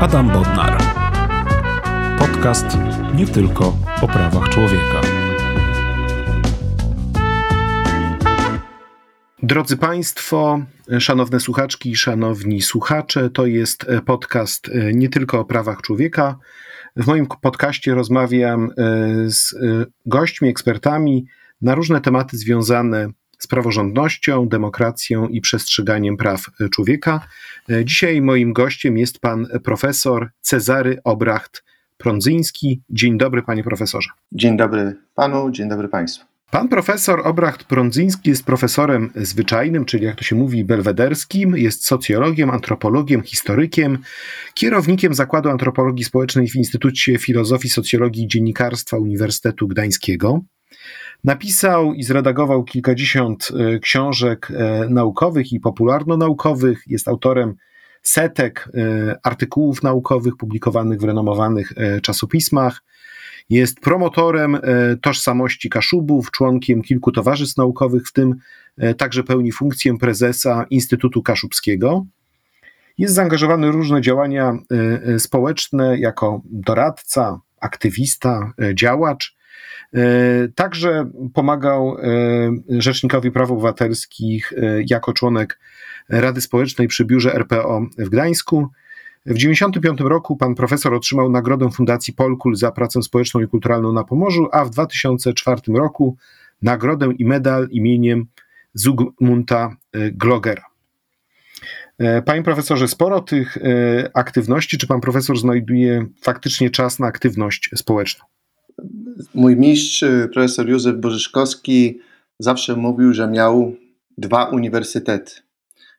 Adam Bodnar. Podcast nie tylko o prawach człowieka. Drodzy Państwo, szanowne słuchaczki i szanowni słuchacze, to jest podcast nie tylko o prawach człowieka. W moim podcaście rozmawiam z gośćmi, ekspertami na różne tematy związane z praworządnością, demokracją i przestrzeganiem praw człowieka. Dzisiaj moim gościem jest pan profesor Cezary Obracht Prądzyński. Dzień dobry, panie profesorze. Dzień dobry panu, dzień dobry państwu. Pan profesor Obracht Prądzyński jest profesorem zwyczajnym, czyli jak to się mówi, belwederskim, jest socjologiem, antropologiem, historykiem, kierownikiem Zakładu Antropologii Społecznej w Instytucie Filozofii, Socjologii i Dziennikarstwa Uniwersytetu Gdańskiego. Napisał i zredagował kilkadziesiąt e, książek e, naukowych i popularno-naukowych. Jest autorem setek e, artykułów naukowych publikowanych w renomowanych czasopismach. Jest promotorem tożsamości Kaszubów, członkiem kilku towarzystw naukowych, w tym także pełni funkcję prezesa Instytutu Kaszubskiego. Jest zaangażowany w różne działania społeczne jako doradca, aktywista, działacz. E, także pomagał e, Rzecznikowi Praw Obywatelskich e, jako członek Rady Społecznej przy biurze RPO w Gdańsku. W 1995 roku pan profesor otrzymał nagrodę Fundacji Polkul za pracę społeczną i kulturalną na Pomorzu, a w 2004 roku nagrodę i medal imieniem Zygmunta Glogera. Panie profesorze, sporo tych aktywności, czy pan profesor znajduje faktycznie czas na aktywność społeczną? Mój mistrz, profesor Józef Bożyszkowski, zawsze mówił, że miał dwa uniwersytety.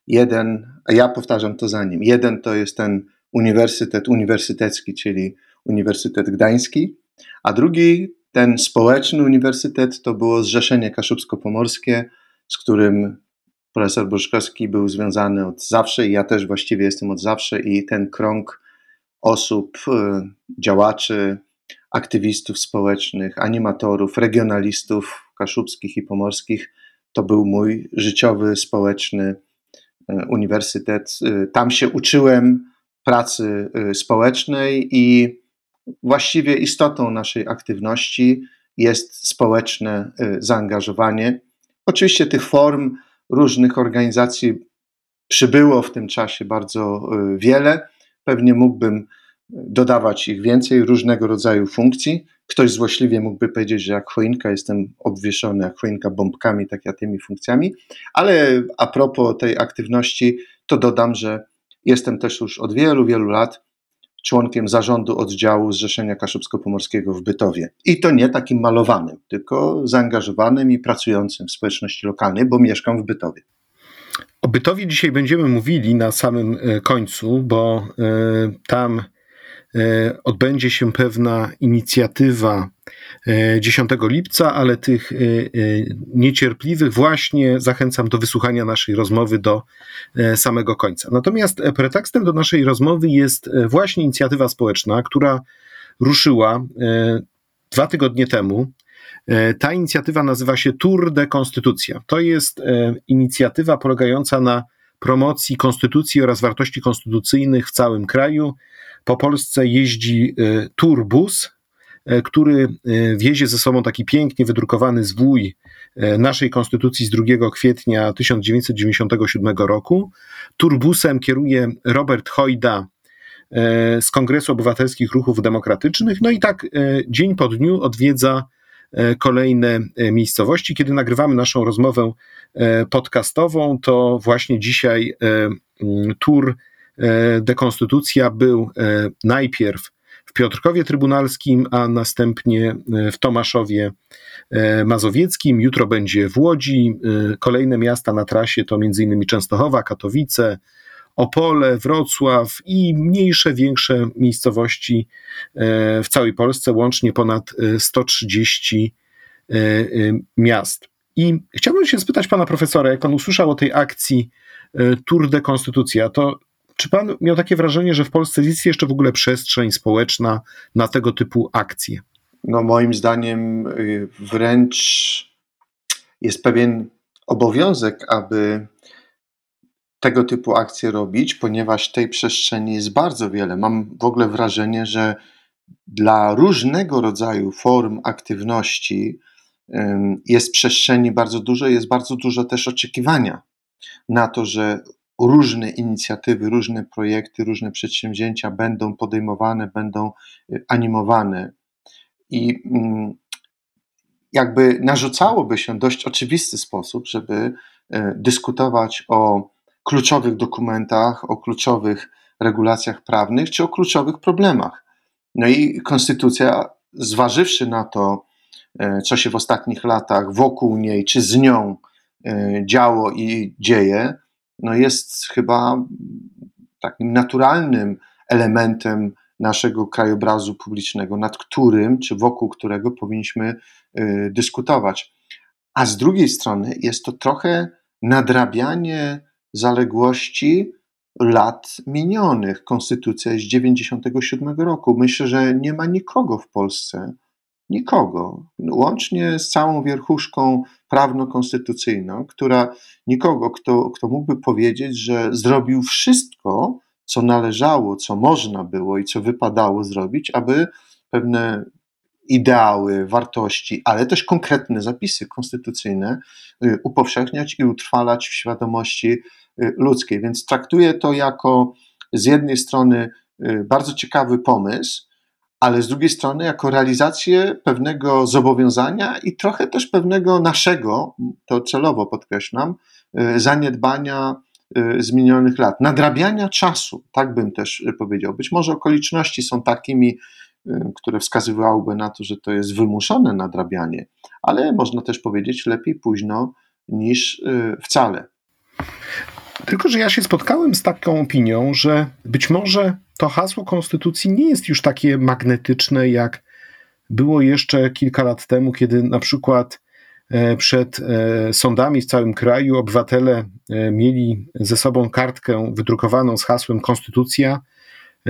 Jeden, a ja powtarzam to za nim. Jeden to jest ten uniwersytet uniwersytecki, czyli Uniwersytet Gdański, a drugi, ten społeczny uniwersytet, to było Zrzeszenie Kaszubsko-Pomorskie, z którym profesor Bożyszkowski był związany od zawsze i ja też właściwie jestem od zawsze i ten krąg osób, y, działaczy, aktywistów społecznych, animatorów, regionalistów kaszubskich i pomorskich. To był mój życiowy, społeczny e, uniwersytet. E, tam się uczyłem pracy e, społecznej i właściwie istotą naszej aktywności jest społeczne zaangażowanie. Oczywiście tych form różnych organizacji przybyło w tym czasie bardzo wiele. Pewnie mógłbym dodawać ich więcej, różnego rodzaju funkcji. Ktoś złośliwie mógłby powiedzieć, że jak choinka jestem obwieszony, jak choinka bombkami, tak ja tymi funkcjami. Ale a propos tej aktywności, to dodam, że jestem też już od wielu, wielu lat członkiem zarządu oddziału Zrzeszenia Kaszubsko-Pomorskiego w Bytowie. I to nie takim malowanym, tylko zaangażowanym i pracującym w społeczności lokalnej, bo mieszkam w Bytowie. O Bytowie dzisiaj będziemy mówili na samym e, końcu, bo y, tam E, odbędzie się pewna inicjatywa 10 e, lipca, ale tych e, niecierpliwych właśnie zachęcam do wysłuchania naszej rozmowy do samego końca. Natomiast pretekstem do naszej rozmowy jest właśnie inicjatywa społeczna, która ruszyła dwa tygodnie temu. Ta inicjatywa nazywa się Tour de Konstytucja. To jest inicjatywa polegająca na promocji konstytucji oraz wartości konstytucyjnych w całym kraju po Polsce jeździ e, turbus, e, który e, wiezie ze sobą taki pięknie wydrukowany zwój naszej konstytucji z 2 kwietnia 1997 roku. Turbusem kieruje Robert Hojda z Kongresu Obywatelskich Ruchów Demokratycznych. No i tak dzień po dniu odwiedza kolejne miejscowości. Kiedy nagrywamy naszą rozmowę podcastową, to właśnie dzisiaj tur E, dekonstytucja był e, najpierw w Piotrkowie Trybunalskim, a następnie e, w Tomaszowie Mazowieckim. Jutro będzie w Łodzi. Kolejne miasta na trasie to m.in. Częstochowa, Katowice, Opole, Wrocław i mniejsze, większe miejscowości w całej Polsce, łącznie ponad 130 miast. I chciałbym się spytać pana profesora, jak pan usłyszał o tej akcji Tour de Konstytucja, to czy pan miał takie wrażenie, że w Polsce jest jeszcze w ogóle przestrzeń społeczna na tego typu akcje? No, moim zdaniem y, wręcz jest pewien obowiązek, aby tego typu akcje robić, ponieważ tej przestrzeni jest bardzo wiele. Mam w ogóle wrażenie, że dla różnego rodzaju form aktywności jest przestrzeni bardzo dużo, jest bardzo dużo też oczekiwania na to, że różne inicjatywy, różne projekty, różne przedsięwzięcia będą podejmowane, będą y, animowane. I mm, jakby narzucałoby się dość oczywisty sposób, żeby y, dyskutować o kluczowych dokumentach, o kluczowych regulacjach prawnych czy o kluczowych problemach. No i konstytucja, zważywszy na to, y, co się w ostatnich latach wokół niej czy z nią działo i dzieje, no jest chyba takim naturalnym elementem naszego krajobrazu publicznego, nad którym czy wokół którego powinniśmy y, dyskutować. A z drugiej strony jest to trochę nadrabianie zaległości lat minionych. Konstytucja jest z 97 roku. Myślę, że nie ma nikogo w Polsce, Nikogo. Łącznie z całą wierchuszką prawno-konstytucyjną, która nikogo, kto, kto mógłby powiedzieć, że zrobił wszystko, co należało, co można było i co wypadało zrobić, aby pewne ideały, wartości, ale też konkretne zapisy konstytucyjne y, upowszechniać i utrwalać w świadomości y, ludzkiej. Więc traktuję to jako z jednej strony y, bardzo ciekawy pomysł, ale z drugiej strony jako realizację pewnego zobowiązania i trochę też pewnego naszego, to celowo podkreślam, zaniedbania z minionych lat, nadrabiania czasu, tak bym też powiedział. Być może okoliczności są takimi, które wskazywałyby na to, że to jest wymuszone nadrabianie, ale można też powiedzieć lepiej późno niż wcale. Tylko, że ja się spotkałem z taką opinią, że być może to hasło konstytucji nie jest już takie magnetyczne, jak było jeszcze kilka lat temu, kiedy na przykład e, przed e, sądami w całym kraju obywatele e, mieli ze sobą kartkę wydrukowaną z hasłem Konstytucja,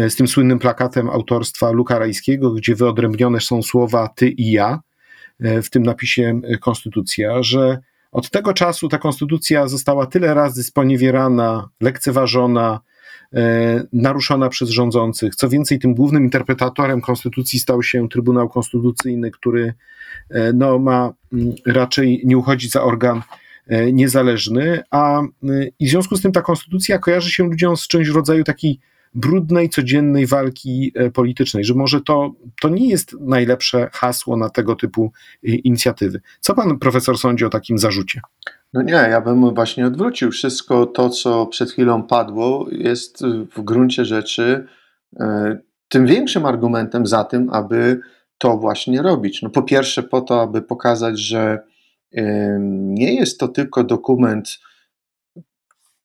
z tym słynnym plakatem autorstwa Luka Rajskiego, gdzie wyodrębnione są słowa ty i ja w tym napisie Konstytucja, że od tego czasu ta konstytucja została tyle razy sponiewierana, lekceważona, e, naruszona przez rządzących. Co więcej, tym głównym interpretatorem konstytucji stał się Trybunał Konstytucyjny, który e, no, ma raczej nie uchodzić za organ e, niezależny, a i w związku z tym ta konstytucja kojarzy się ludziom z czymś w rodzaju takiej brudnej, codziennej walki e, politycznej, że może to, to nie jest najlepsze hasło na tego typu e, inicjatywy. Co pan profesor sądzi o takim zarzucie? No nie, ja bym właśnie odwrócił. Wszystko to, co przed chwilą padło, jest w gruncie rzeczy e, tym większym argumentem za tym, aby to właśnie robić. No po pierwsze, po to, aby pokazać, że nie jest to tylko dokument,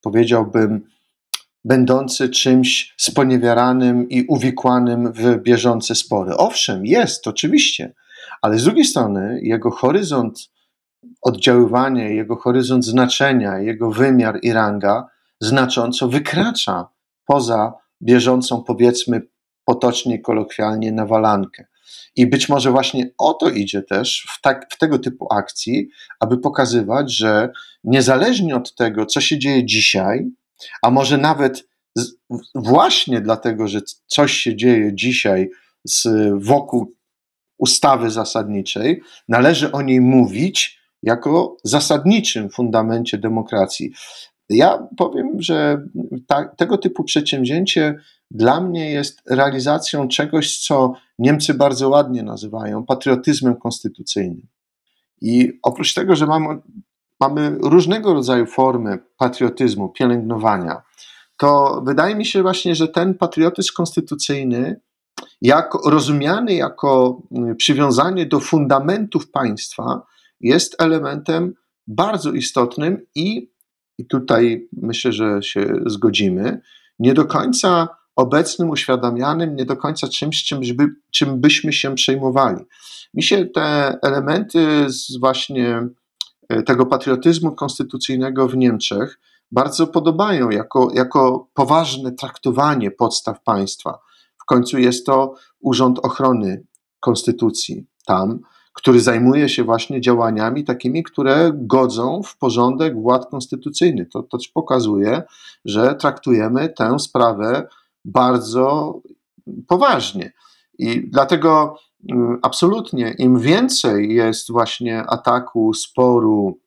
powiedziałbym, będący czymś sponiewieranym i uwikłanym w bieżące spory. Owszem, jest, oczywiście, ale z drugiej strony jego horyzont oddziaływania, jego horyzont znaczenia, jego wymiar i ranga znacząco wykracza poza bieżącą, powiedzmy potocznie, kolokwialnie, nawalankę. I być może właśnie o to idzie też w, tak, w tego typu akcji, aby pokazywać, że niezależnie od tego, co się dzieje dzisiaj, a może nawet z, właśnie dlatego, że coś się dzieje dzisiaj z, wokół ustawy zasadniczej, należy o niej mówić jako zasadniczym fundamencie demokracji. Ja powiem, że ta, tego typu przedsięwzięcie dla mnie jest realizacją czegoś, co Niemcy bardzo ładnie nazywają patriotyzmem konstytucyjnym. I oprócz tego, że mamy mamy różnego rodzaju formy patriotyzmu, pielęgnowania, to wydaje mi się właśnie, że ten patriotyzm konstytucyjny, jak rozumiany jako mm, przywiązanie do fundamentów państwa, jest elementem bardzo istotnym i, i tutaj myślę, że się zgodzimy, nie do końca obecnym, uświadamianym, nie do końca czymś, czym, by, czym byśmy się przejmowali. Mi się te elementy z właśnie tego patriotyzmu konstytucyjnego w Niemczech bardzo podobają jako, jako poważne traktowanie podstaw państwa. W końcu jest to Urząd Ochrony Konstytucji tam, który zajmuje się właśnie działaniami takimi, które godzą w porządek władz konstytucyjny. To, to pokazuje, że traktujemy tę sprawę bardzo poważnie. I dlatego absolutnie im więcej jest właśnie ataku, sporu,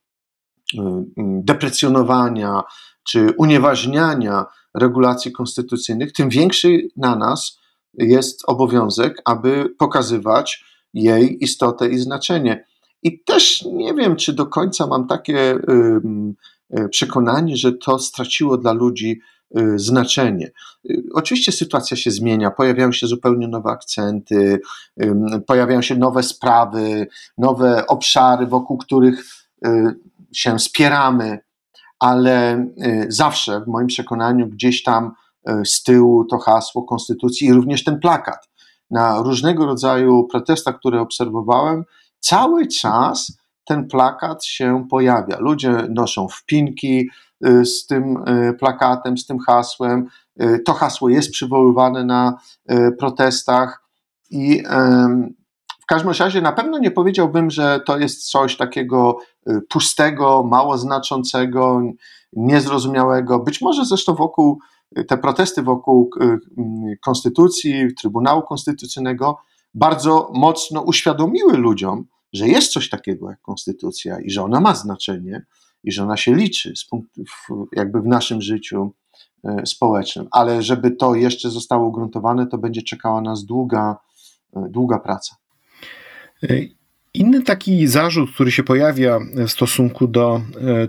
mm, deprecjonowania czy unieważniania regulacji konstytucyjnych, tym większy na nas jest obowiązek, aby pokazywać jej istotę i znaczenie. I też nie wiem, czy do końca mam takie y, przekonanie, że to straciło dla ludzi y, znaczenie. Y, oczywiście sytuacja się zmienia, pojawiają się zupełnie nowe akcenty, pojawiają się nowe sprawy, nowe obszary, wokół których się spieramy, ale zawsze w moim przekonaniu gdzieś tam z tyłu to hasło konstytucji i również ten plakat na różnego rodzaju protestach, które obserwowałem, cały czas ten plakat się pojawia. Ludzie noszą wpinki y, z tym y, plakatem, z tym hasłem. Y, to hasło jest przywoływane na protestach i w każdym razie na pewno nie powiedziałbym, że to jest coś takiego pustego, mało znaczącego, niezrozumiałego. Być może zresztą wokół te protesty wokół y, y, konstytucji, Trybunału Konstytucyjnego bardzo mocno uświadomiły ludziom, że jest coś takiego jak konstytucja i że ona ma znaczenie i że ona się liczy z punktu, jakby w naszym życiu y, społecznym. Ale żeby to jeszcze zostało ugruntowane, to będzie czekała nas długa, długa praca. Inny taki zarzut, który się pojawia w stosunku do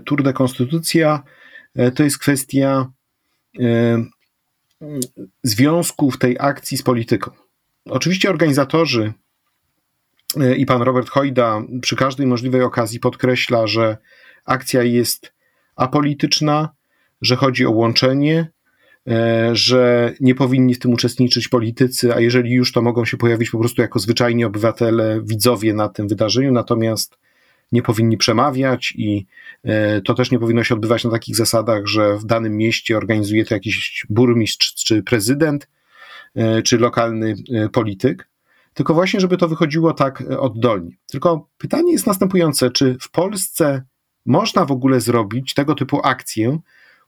Tour de Konstytucja, to jest kwestia E, związków tej akcji z polityką. Oczywiście organizatorzy e, i pan Robert Hojda przy każdej możliwej okazji podkreśla, że akcja jest apolityczna, że chodzi o łączenie, e, że nie powinni w tym uczestniczyć politycy, a jeżeli już, to mogą się pojawić po prostu jako zwyczajni obywatele, widzowie na tym wydarzeniu. Natomiast nie powinni przemawiać i e, to też nie powinno się odbywać na takich zasadach, że w danym mieście organizuje to jakiś burmistrz czy prezydent, e, czy lokalny polityk, tylko właśnie, żeby to wychodziło tak oddolnie. Tylko pytanie jest następujące, czy w Polsce można w ogóle zrobić tego typu akcję,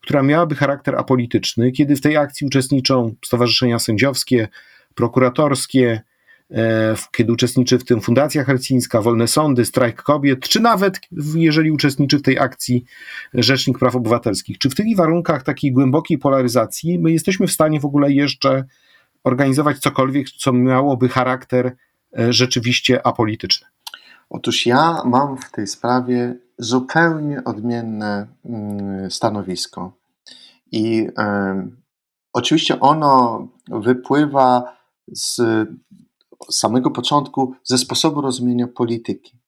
która miałaby charakter apolityczny, kiedy w tej akcji uczestniczą stowarzyszenia sędziowskie, prokuratorskie, E, kiedy uczestniczy w tym Fundacja Helsińska, Wolne Sądy, Strajk Kobiet, czy nawet jeżeli uczestniczy w tej akcji Rzecznik Praw Obywatelskich. Czy w tych warunkach takiej głębokiej polaryzacji my jesteśmy w stanie w ogóle jeszcze organizować cokolwiek, co miałoby charakter e, rzeczywiście apolityczny? Otóż ja mam w tej sprawie zupełnie odmienne mm, stanowisko. I oczywiście ono wypływa z samego początku ze sposobu rozumienia polityki.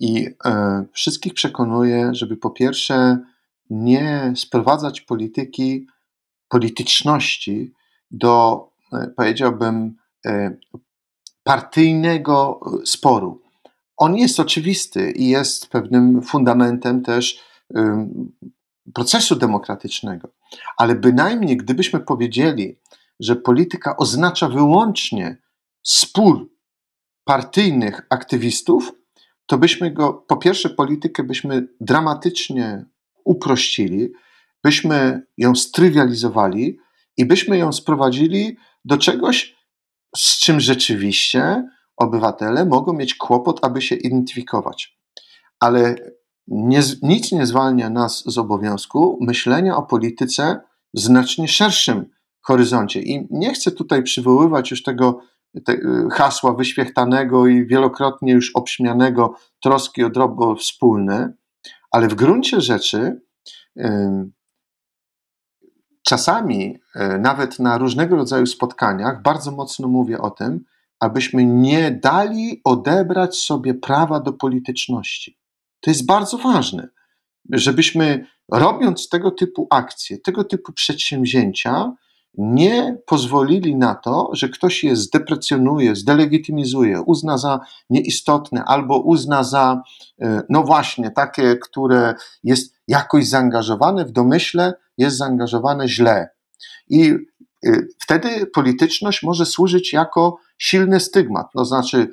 I e, wszystkich przekonuję, żeby po pierwsze nie sprowadzać polityki, polityczności do, e, powiedziałbym, e, partyjnego sporu. On jest oczywisty i jest pewnym fundamentem też procesu demokratycznego, ale bynajmniej gdybyśmy powiedzieli, że polityka oznacza wyłącznie spór partyjnych aktywistów, to byśmy go, po pierwsze, politykę byśmy dramatycznie uprościli, byśmy ją strywializowali i byśmy ją sprowadzili do czegoś, z czym rzeczywiście obywatele mogą mieć kłopot, aby się identyfikować. Ale nie, nic nie zwalnia nas z obowiązku myślenia o polityce w znacznie szerszym horyzoncie. I nie chcę tutaj przywoływać już tego te, y, hasła wyświechtanego i wielokrotnie już obśmianego troski o dobro wspólne, ale w gruncie rzeczy czasami, y, nawet na różnego rodzaju spotkaniach, bardzo mocno mówię o tym, abyśmy nie dali odebrać sobie prawa do polityczności. To jest bardzo ważne, żebyśmy robiąc tego typu akcje, tego typu przedsięwzięcia, nie pozwolili na to, że ktoś je zdeprecjonuje, zdelegitymizuje, uzna za nieistotne albo uzna za, e, no właśnie, takie, które jest jakoś zaangażowane w domyśle, jest zaangażowane źle. I e, wtedy polityczność może służyć jako silny stygmat, to znaczy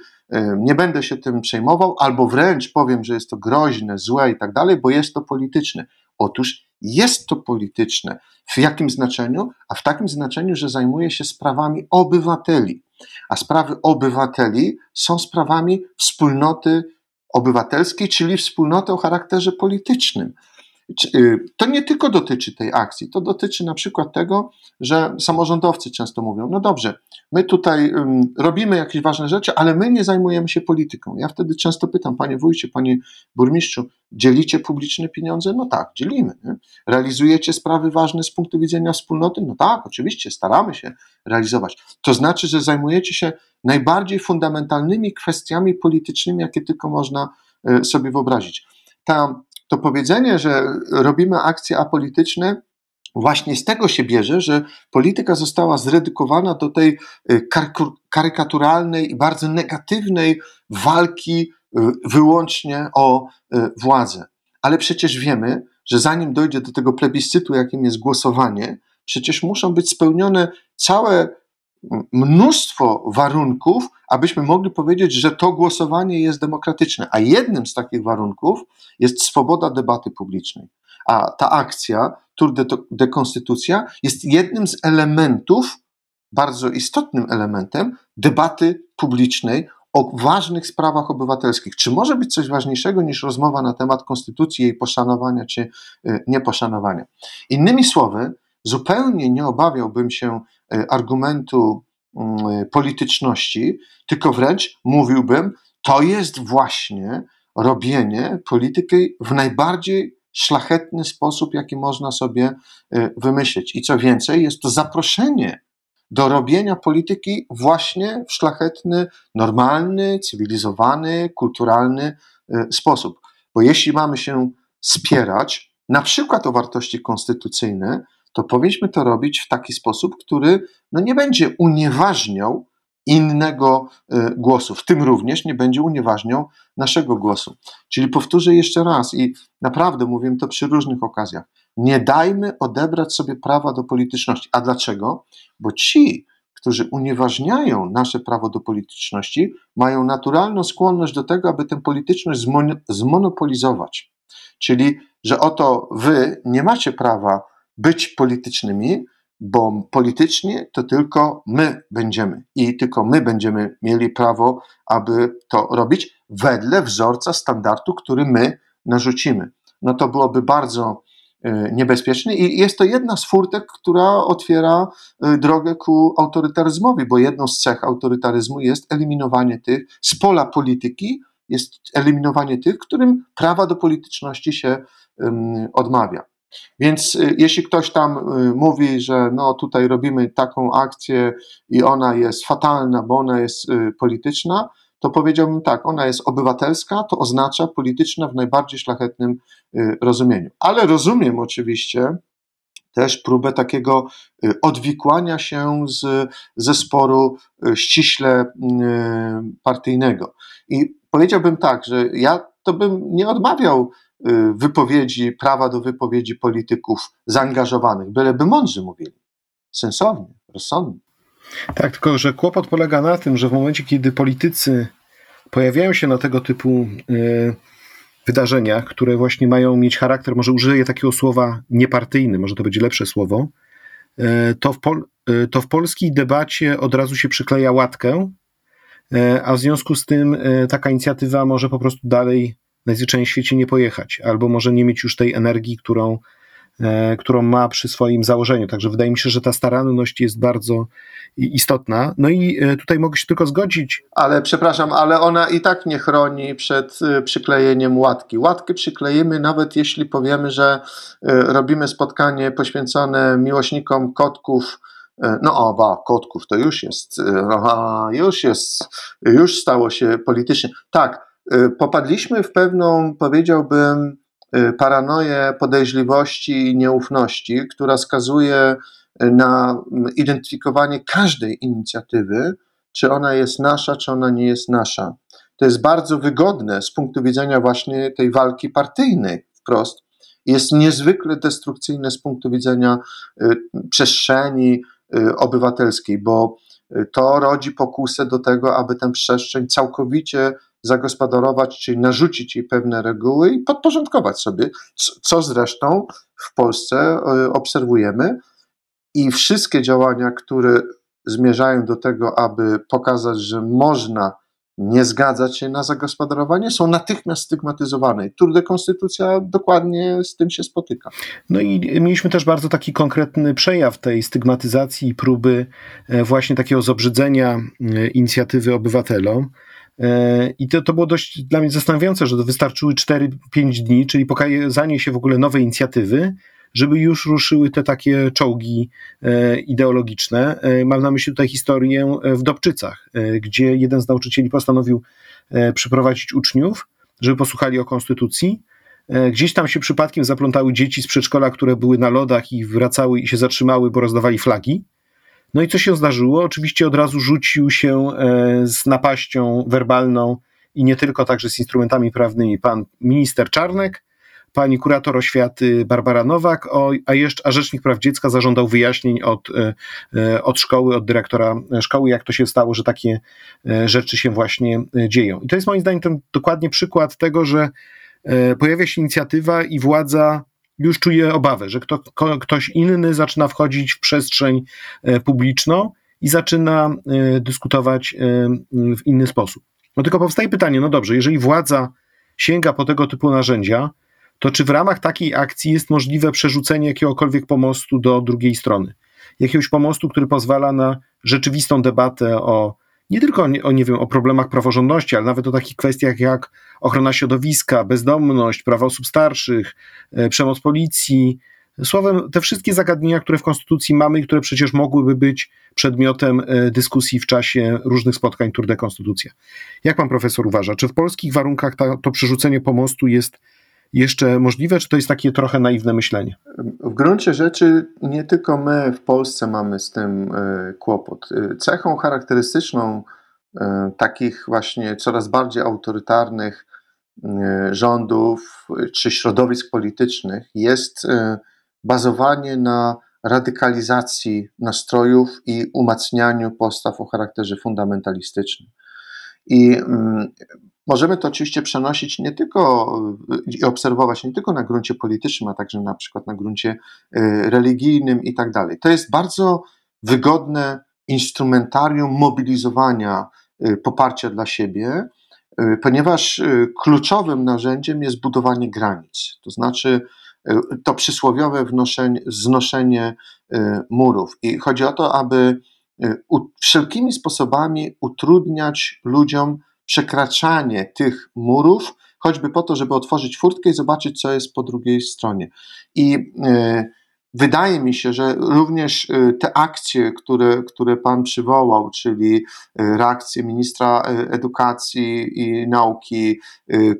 nie będę się tym przejmował, albo wręcz powiem, że jest to groźne, złe i tak dalej, bo jest to polityczne. Otóż jest to polityczne. W jakim znaczeniu? A w takim znaczeniu, że zajmuje się sprawami obywateli. A sprawy obywateli są sprawami wspólnoty obywatelskiej, czyli wspólnoty o charakterze politycznym. Y, to nie tylko dotyczy tej akcji, to dotyczy na przykład tego, że samorządowcy często mówią: No dobrze, my tutaj robimy jakieś ważne rzeczy, ale my nie zajmujemy się polityką. Ja wtedy często pytam: Panie wójcie, panie burmistrzu, dzielicie publiczne pieniądze? No tak, dzielimy. Nie? Realizujecie sprawy ważne z punktu widzenia wspólnoty? No tak, oczywiście, staramy się realizować. To znaczy, że zajmujecie się najbardziej fundamentalnymi kwestiami politycznymi, jakie tylko można y, sobie wyobrazić. Ta to powiedzenie, że robimy akcje apolityczne, właśnie z tego się bierze, że polityka została zredukowana do tej y, karykaturalnej i bardzo negatywnej walki y, wyłącznie o y, władzę. Ale przecież wiemy, że zanim dojdzie do tego plebiscytu, jakim jest głosowanie, przecież muszą być spełnione całe mnóstwo warunków, abyśmy mogli powiedzieć, że to głosowanie jest demokratyczne. A jednym z takich warunków jest swoboda debaty publicznej. A ta akcja, Tour de, de Konstytucja, jest jednym z elementów, bardzo istotnym elementem debaty publicznej o ważnych sprawach obywatelskich. Czy może być coś ważniejszego niż rozmowa na temat konstytucji, jej poszanowania czy y, nieposzanowania? Innymi słowy, zupełnie nie obawiałbym się e, argumentu mm, polityczności, tylko wręcz mówiłbym, to jest właśnie robienie polityki w najbardziej szlachetny sposób, jaki można sobie e, wymyślić. I co więcej, jest to zaproszenie do robienia polityki właśnie w szlachetny, normalny, cywilizowany, kulturalny e, sposób. Bo jeśli mamy się spierać, na przykład o wartości konstytucyjne, to powinniśmy to robić w taki sposób, który no nie będzie unieważniał innego e, głosu, w tym również nie będzie unieważniał naszego głosu. Czyli powtórzę jeszcze raz i naprawdę mówię to przy różnych okazjach. Nie dajmy odebrać sobie prawa do polityczności. A dlaczego? Bo ci, którzy unieważniają nasze prawo do polityczności, mają naturalną skłonność do tego, aby tę polityczność zmonopolizować. Czyli, że oto wy nie macie prawa być politycznymi, bo politycznie to tylko my będziemy i tylko my będziemy mieli prawo, aby to robić wedle wzorca standardu, który my narzucimy. No to byłoby bardzo e, niebezpieczne i jest to jedna z furtek, która otwiera e, drogę ku autorytaryzmowi, bo jedną z cech autorytaryzmu jest eliminowanie tych z pola polityki, jest eliminowanie tych, którym prawa do polityczności się odmawia. Więc y, jeśli ktoś tam y, mówi, że no tutaj robimy taką akcję i ona jest fatalna, bo ona jest y, polityczna, to powiedziałbym tak, ona jest obywatelska, to oznacza polityczna w najbardziej szlachetnym rozumieniu. Ale rozumiem oczywiście też próbę takiego odwikłania się z, ze sporu ściśle partyjnego. I powiedziałbym tak, że ja to bym nie odmawiał wypowiedzi, prawa do wypowiedzi polityków zaangażowanych, byleby mądrzy mówili, sensownie, rozsądnie. Tak, tylko że kłopot polega na tym, że w momencie, kiedy politycy pojawiają się na tego typu y, wydarzeniach, które właśnie mają mieć charakter, może użyję takiego słowa niepartyjny, może to będzie lepsze słowo, y, to w, pol, to w polskiej debacie od razu się przykleja łatkę, a w związku z tym taka inicjatywa może po prostu dalej najzwyczajniej w świecie nie pojechać, albo może nie mieć już tej energii, którą, e, którą ma przy swoim założeniu. Także wydaje mi się, że ta staranność jest bardzo istotna. No i e, tutaj mogę się tylko zgodzić. Ale przepraszam, ale ona i tak nie chroni przed e, przyklejeniem łatki. Łatkę przyklejemy nawet jeśli powiemy, że robimy spotkanie poświęcone miłośnikom kotków. No oba, kotków to już jest, aha, już jest, już stało się politycznie. Tak, popadliśmy w pewną, powiedziałbym, y, paranoję podejrzliwości i nieufności, która skazuje y, na mm, identyfikowanie każdej inicjatywy, czy ona jest nasza, czy ona nie jest nasza. To jest bardzo wygodne z punktu widzenia właśnie tej walki partyjnej wprost. Jest niezwykle destrukcyjne z punktu widzenia przestrzeni obywatelskiej, bo to rodzi pokusę do tego, aby tę przestrzeń całkowicie zagospodarować, czyli narzucić jej pewne reguły i podporządkować sobie, co zresztą w Polsce e, obserwujemy. I wszystkie działania, które zmierzają do tego, aby pokazać, że można nie zgadzać się na zagospodarowanie, są natychmiast stygmatyzowane. Trudna Konstytucja dokładnie z tym się spotyka. No i mieliśmy też bardzo taki konkretny przejaw tej stygmatyzacji i próby e, właśnie takiego zobrzydzenia e, inicjatywy obywatelom. E, I to, to było dość dla mnie zastanawiające, że wystarczyły 4-5 dni, czyli pokazanie się w ogóle nowej inicjatywy, żeby już ruszyły te takie czołgi e, ideologiczne. E, mam na myśli tutaj historię w Dobczycach, gdzie jeden z nauczycieli postanowił przyprowadzić uczniów, żeby posłuchali o konstytucji. Gdzieś tam się przypadkiem zaplątały dzieci z przedszkola, które były na lodach i wracały i się zatrzymały, bo rozdawali flagi. No i co się zdarzyło? Oczywiście od razu rzucił się e, z napaścią werbalną i nie tylko, także z instrumentami prawnymi pan minister Czarnek, pani kurator oświaty Barbara Nowak, a jeszcze a Rzecznik Praw Dziecka zażądał wyjaśnień od, e, e, od szkoły, od dyrektora szkoły, jak to się stało, że takie rzeczy się właśnie dzieją. I to jest moim zdaniem ten dokładnie przykład tego, że pojawia się inicjatywa i władza już czuję obawę, że kto, ktoś inny zaczyna wchodzić w przestrzeń e, publiczną i zaczyna e, dyskutować e, w inny sposób. No tylko powstaje pytanie, no dobrze, jeżeli władza sięga po tego typu narzędzia, to czy w ramach takiej akcji jest możliwe przerzucenie jakiegokolwiek pomostu do drugiej strony? Jakiegoś pomostu, który pozwala na rzeczywistą debatę o nie tylko o, nie wiem, o problemach praworządności, ale nawet o takich kwestiach jak ochrona środowiska, bezdomność, prawa osób starszych, e, przemoc policji. Słowem, te wszystkie zagadnienia, które w Konstytucji mamy i które przecież mogłyby być przedmiotem e, dyskusji w czasie różnych spotkań Tour de Konstytucja. Jak pan profesor uważa, czy w polskich warunkach ta, to przerzucenie pomostu jest jeszcze możliwe, czy to jest takie trochę naiwne myślenie? W gruncie rzeczy nie tylko my w Polsce mamy z tym e, kłopot. E, cechą charakterystyczną e, takich właśnie coraz bardziej autorytarnych rządów czy środowisk politycznych jest bazowanie na radykalizacji nastrojów i umacnianiu postaw o charakterze fundamentalistycznym. I mm, Możemy to oczywiście przenosić nie tylko i obserwować nie tylko na gruncie politycznym, a także na przykład na gruncie y, religijnym i tak dalej. To jest bardzo wygodne instrumentarium mobilizowania y, poparcia dla siebie, y, ponieważ kluczowym narzędziem jest budowanie granic, to znaczy to przysłowiowe wnoszenie, znoszenie murów. I chodzi o to, aby wszelkimi sposobami utrudniać ludziom przekraczanie tych murów, choćby po to, żeby otworzyć furtkę i zobaczyć, co jest po drugiej stronie. I e, wydaje mi się, że również e, te akcje, które, które Pan przywołał, czyli reakcje ministra edukacji i nauki,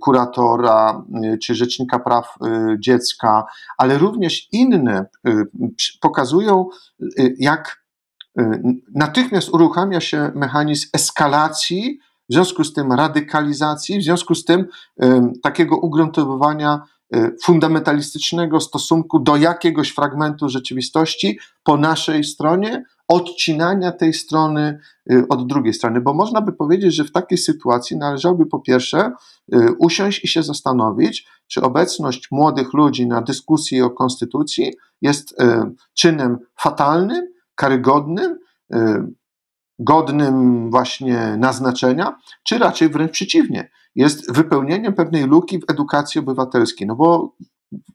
kuratora czy rzecznika praw dziecka, ale również inne pokazują, jak natychmiast uruchamia się mechanizm eskalacji w związku z tym radykalizacji, w związku z tym takiego ugruntowywania e, fundamentalistycznego stosunku do jakiegoś fragmentu rzeczywistości po naszej stronie, odcinania tej strony od drugiej strony, bo można by powiedzieć, że w takiej sytuacji należałoby po pierwsze usiąść i się zastanowić, czy obecność młodych ludzi na dyskusji o konstytucji jest czynem fatalnym, karygodnym, godnym właśnie naznaczenia, czy raczej wręcz przeciwnie, jest wypełnieniem pewnej luki w edukacji obywatelskiej, no bo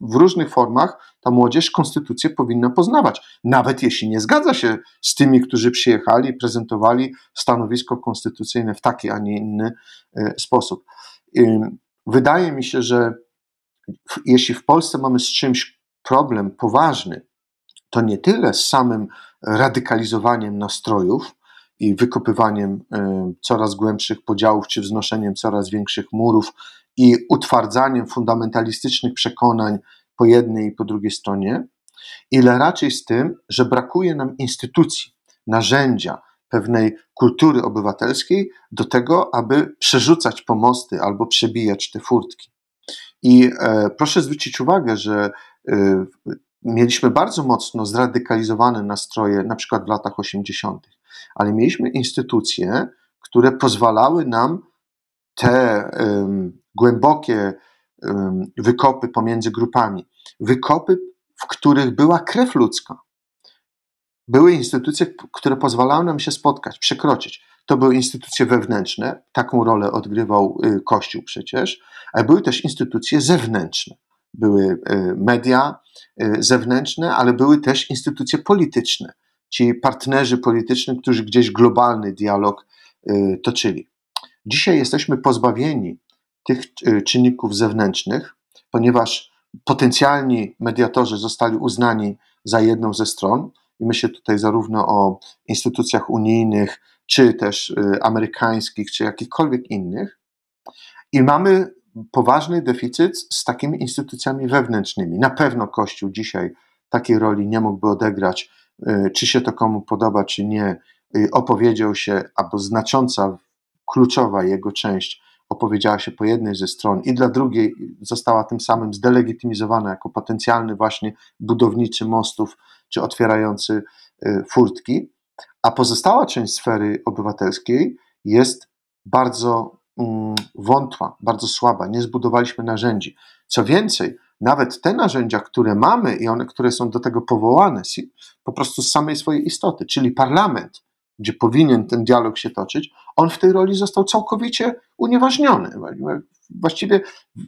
w różnych formach ta młodzież konstytucję powinna poznawać, nawet jeśli nie zgadza się z tymi, którzy przyjechali prezentowali stanowisko konstytucyjne w taki, a nie inny e, sposób. Wydaje mi się, że jeśli w Polsce mamy z czymś problem poważny, to nie tyle z samym radykalizowaniem nastrojów, i wykopywaniem e, coraz głębszych podziałów, czy wznoszeniem coraz większych murów i utwardzaniem fundamentalistycznych przekonań po jednej i po drugiej stronie, ile raczej z tym, że brakuje nam instytucji, narzędzia, pewnej kultury obywatelskiej do tego, aby przerzucać pomosty albo przebijać te furtki. I e, proszę zwrócić uwagę, że e, mieliśmy bardzo mocno zradykalizowane nastroje, na przykład w latach 80 ale mieliśmy instytucje, które pozwalały nam te um, głębokie um, wykopy pomiędzy grupami, wykopy, w których była krew ludzka. Były instytucje, które pozwalały nam się spotkać, przekroczyć. To były instytucje wewnętrzne, taką rolę odgrywał y, Kościół przecież, ale były też instytucje zewnętrzne. Były y, media y, zewnętrzne, ale były też instytucje polityczne, ci partnerzy polityczni, którzy gdzieś globalny dialog toczyli. Dzisiaj jesteśmy pozbawieni tych czynników zewnętrznych, ponieważ potencjalni mediatorzy zostali uznani za jedną ze stron. I myślę tutaj zarówno o instytucjach unijnych, czy też amerykańskich, czy jakichkolwiek innych. I mamy poważny deficyt z takimi instytucjami wewnętrznymi. Na pewno Kościół dzisiaj takiej roli nie mógłby odegrać, y, czy się to komu podoba, czy nie. Y, opowiedział się, albo znacząca, kluczowa jego część opowiedziała się po jednej ze stron i dla drugiej została tym samym zdelegitymizowana jako potencjalny właśnie budowniczy mostów czy otwierający furtki a pozostała część sfery obywatelskiej jest bardzo wątła, bardzo słaba. Nie zbudowaliśmy narzędzi. Co więcej, nawet te narzędzia, które mamy i one, które są do tego powołane, po prostu z samej swojej istoty, czyli parlament, gdzie powinien ten dialog się toczyć, on w tej roli został całkowicie unieważniony. Właściwie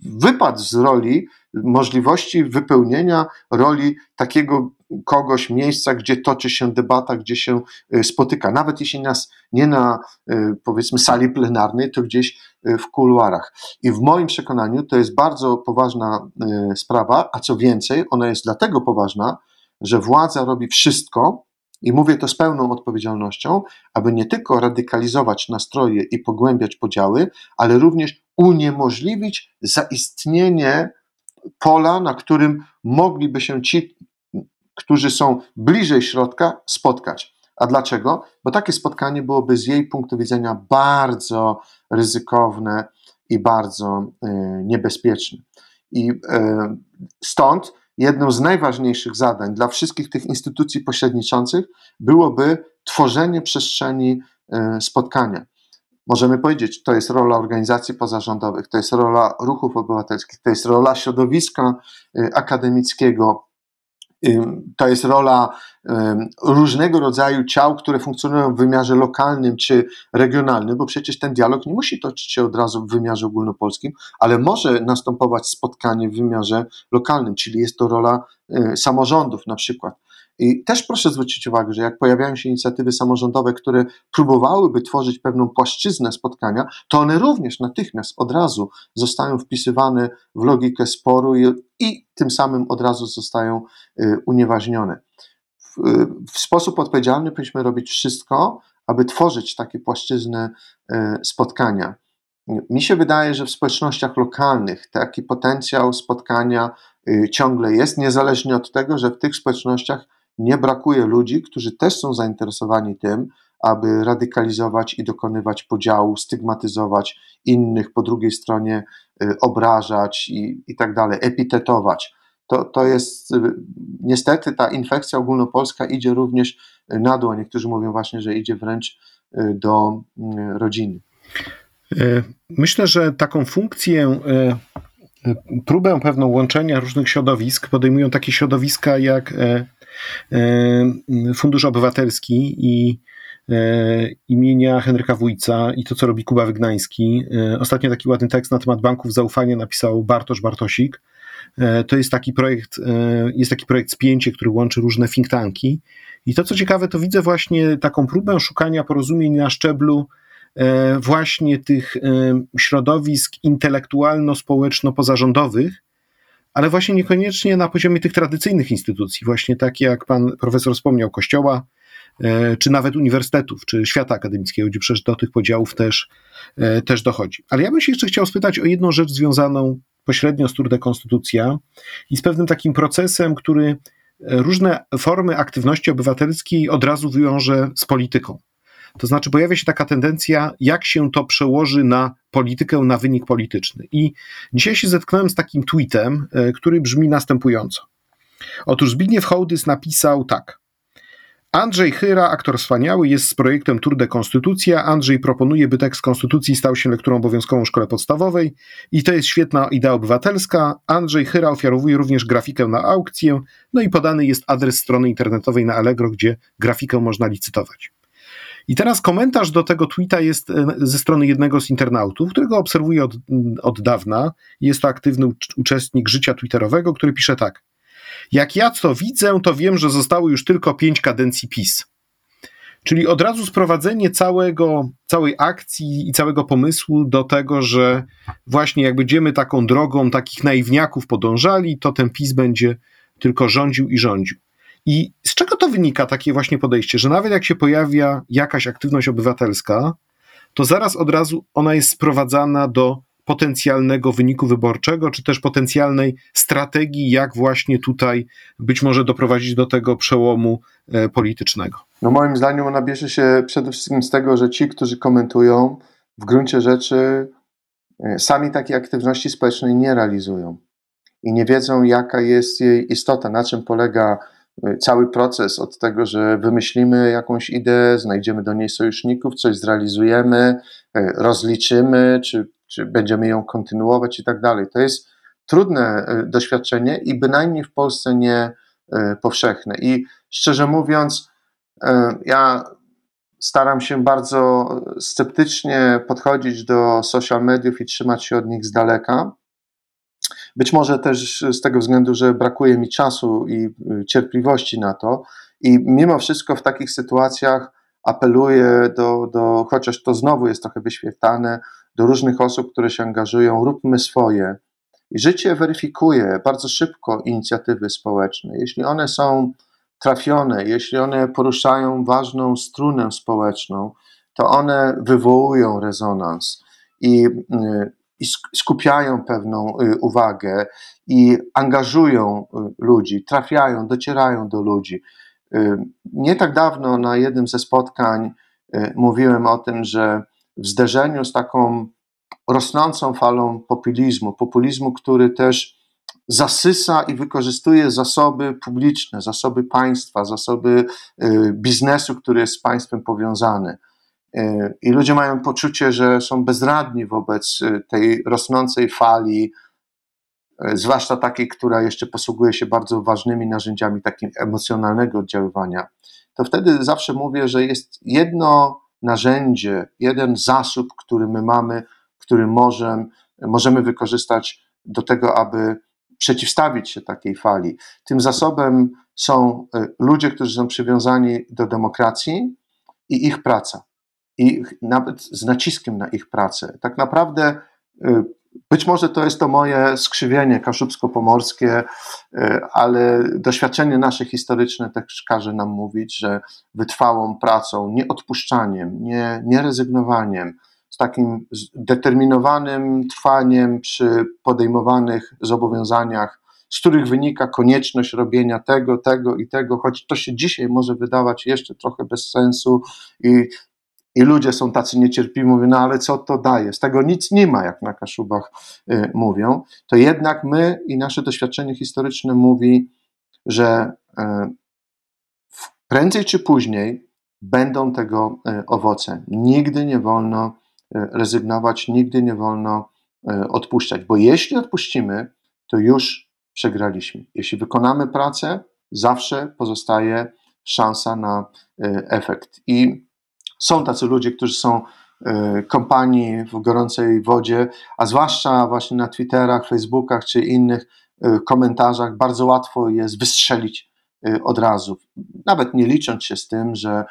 wypadł z roli możliwości wypełnienia roli takiego kogoś, miejsca, gdzie toczy się debata, gdzie się y, spotyka. Nawet jeśli nas nie na y, powiedzmy sali plenarnej, to gdzieś y, w kuluarach. I w moim przekonaniu to jest bardzo poważna sprawa, a co więcej, ona jest dlatego poważna, że władza robi wszystko, i mówię to z pełną odpowiedzialnością, aby nie tylko radykalizować nastroje i pogłębiać podziały, ale również uniemożliwić zaistnienie pola, na którym mogliby się ci, którzy są bliżej środka, spotkać. A dlaczego? Bo takie spotkanie byłoby z jej punktu widzenia bardzo ryzykowne i bardzo y, niebezpieczne. I y, stąd jedną z najważniejszych zadań dla wszystkich tych instytucji pośredniczących byłoby tworzenie przestrzeni e, spotkania. Możemy powiedzieć, to jest rola organizacji pozarządowych, to jest rola ruchów obywatelskich, to jest rola środowiska e, akademickiego, to jest rola różnego rodzaju ciał, które funkcjonują w wymiarze lokalnym czy regionalnym, bo przecież ten dialog nie musi toczyć się od razu w wymiarze ogólnopolskim, ale może następować spotkanie w wymiarze lokalnym, czyli jest to rola e, samorządów na przykład. I też proszę zwrócić uwagę, że jak pojawiają się inicjatywy samorządowe, które próbowałyby tworzyć pewną płaszczyznę spotkania, to one również natychmiast od razu zostają wpisywane w logikę sporu i, i tym samym od razu zostają y, unieważnione. W, w sposób odpowiedzialny powinniśmy robić wszystko, aby tworzyć takie płaszczyzny y, spotkania. Mi się wydaje, że w społecznościach lokalnych taki potencjał spotkania y, ciągle jest, niezależnie od tego, że w tych społecznościach nie brakuje ludzi, którzy też są zainteresowani tym, aby radykalizować i dokonywać podziału, stygmatyzować innych, po drugiej stronie y, obrażać i, i tak dalej, epitetować. To, to jest y, niestety ta infekcja ogólnopolska idzie również na dół, niektórzy mówią właśnie, że idzie wręcz y, do rodziny. Myślę, że taką funkcję próbę pewną łączenia różnych środowisk podejmują takie środowiska jak Fundusz Obywatelski i e, imienia Henryka Wójca i to, co robi Kuba Wygnański. Ostatnio taki ładny tekst na temat banków zaufania napisał Bartosz Bartosik. To jest taki projekt, jest taki projekt Spięcie, który łączy różne think tanki. I to, co ciekawe, to widzę właśnie taką próbę szukania porozumień na szczeblu E, właśnie tych e, środowisk intelektualno-społeczno-pozarządowych, ale właśnie niekoniecznie na poziomie tych tradycyjnych instytucji, właśnie tak jak pan profesor wspomniał, kościoła, e, czy nawet uniwersytetów, czy świata akademickiego, gdzie przecież do tych podziałów też, też dochodzi. Ale ja bym się jeszcze chciał spytać o jedną rzecz związaną pośrednio z Tour Konstytucja i z pewnym takim procesem, który różne formy aktywności obywatelskiej od razu wiąże z polityką. To znaczy pojawia się taka tendencja, jak się to przełoży na politykę, na wynik polityczny. I dzisiaj się zetknąłem z takim tweetem, e, który brzmi następująco. Otóż Zbigniew Hołdys napisał tak. Andrzej Chyra, aktor wspaniały, jest z projektem Tour de Konstytucja. Andrzej proponuje, by tekst konstytucji stał się lekturą obowiązkową w szkole podstawowej i to jest świetna idea obywatelska. Andrzej Chyra ofiarowuje również grafikę na aukcję, no i podany jest adres strony internetowej na Allegro, gdzie grafikę można licytować. I teraz komentarz do tego tweeta jest e, ze strony jednego z internautów, którego obserwuję od, od dawna. Jest to aktywny uczestnik życia twitterowego, który pisze tak. Jak ja to widzę, to wiem, że zostało już tylko pięć kadencji PiS. Czyli od razu sprowadzenie całego, całej akcji i całego pomysłu do tego, że właśnie jak będziemy taką drogą takich naiwniaków podążali, to ten PiS będzie tylko rządził i rządził. I z czego to wynika takie właśnie podejście, że nawet jak się pojawia jakaś aktywność obywatelska, to zaraz od razu ona jest sprowadzana do potencjalnego wyniku wyborczego, czy też potencjalnej strategii, jak właśnie tutaj być może doprowadzić do tego przełomu e, politycznego? No moim zdaniem ona bierze się przede wszystkim z tego, że ci, którzy komentują, w gruncie rzeczy e, sami takiej aktywności społecznej nie realizują i nie wiedzą, jaka jest jej istota, na czym polega cały proces od tego, że wymyślimy jakąś ideę, znajdziemy do niej sojuszników, coś zrealizujemy, rozliczymy, czy czy będziemy ją kontynuować i tak dalej. To jest trudne e, doświadczenie i bynajmniej w Polsce nie e, powszechne. I szczerze mówiąc, e, ja staram się bardzo sceptycznie podchodzić do social mediów i trzymać się od nich z daleka. Być może też z tego względu, że brakuje mi czasu i cierpliwości na to. I mimo wszystko w takich sytuacjach apeluję do, do chociaż to znowu jest trochę wyświetlane, do różnych osób, które się angażują, róbmy swoje. I życie weryfikuje bardzo szybko inicjatywy społeczne. Jeśli one są trafione, jeśli one poruszają ważną strunę społeczną, to one wywołują rezonans i, y, i skupiają pewną y, uwagę i angażują y, ludzi, trafiają, docierają do ludzi. Nie tak dawno na jednym ze spotkań mówiłem o tym, że w zderzeniu z taką rosnącą falą populizmu, populizmu, który też zasysa i wykorzystuje zasoby publiczne, zasoby państwa, zasoby y, biznesu, który jest z państwem powiązany. Y, I ludzie mają poczucie, że są bezradni wobec y, tej rosnącej fali, zwłaszcza takiej, która jeszcze posługuje się bardzo ważnymi narzędziami takim emocjonalnego oddziaływania. To wtedy zawsze mówię, że jest jedno narzędzie, jeden zasób, który my mamy, który możemy, możemy wykorzystać do tego, aby przeciwstawić się takiej fali. Tym zasobem są e, ludzie, którzy są przywiązani do demokracji i ich praca. I nawet z naciskiem na ich pracę. Tak naprawdę e, być może to jest to moje skrzywienie kaszubsko-pomorskie, e, ale doświadczenie nasze historyczne też każe nam mówić, że wytrwałą pracą, nieodpuszczaniem, nie, nierezygnowaniem, z takim determinowanym trwaniem przy podejmowanych zobowiązaniach, z których wynika konieczność robienia tego, tego i tego, choć to się dzisiaj może wydawać jeszcze trochę bez sensu i i ludzie są tacy niecierpliwi, mówią, no ale co to daje? Z tego nic nie ma, jak na Kaszubach y, mówią. To jednak my i nasze doświadczenie historyczne mówi, że y, prędzej czy później będą tego y, owoce. Nigdy nie wolno rezygnować, nigdy nie wolno odpuszczać, bo jeśli odpuścimy, to już przegraliśmy. Jeśli wykonamy pracę, zawsze pozostaje szansa na efekt. I są tacy ludzie, którzy są e, kompanii w gorącej wodzie, a zwłaszcza właśnie na Twitterach, Facebookach czy innych e, komentarzach bardzo łatwo jest wystrzelić e, od razu, nawet nie licząc się z tym, że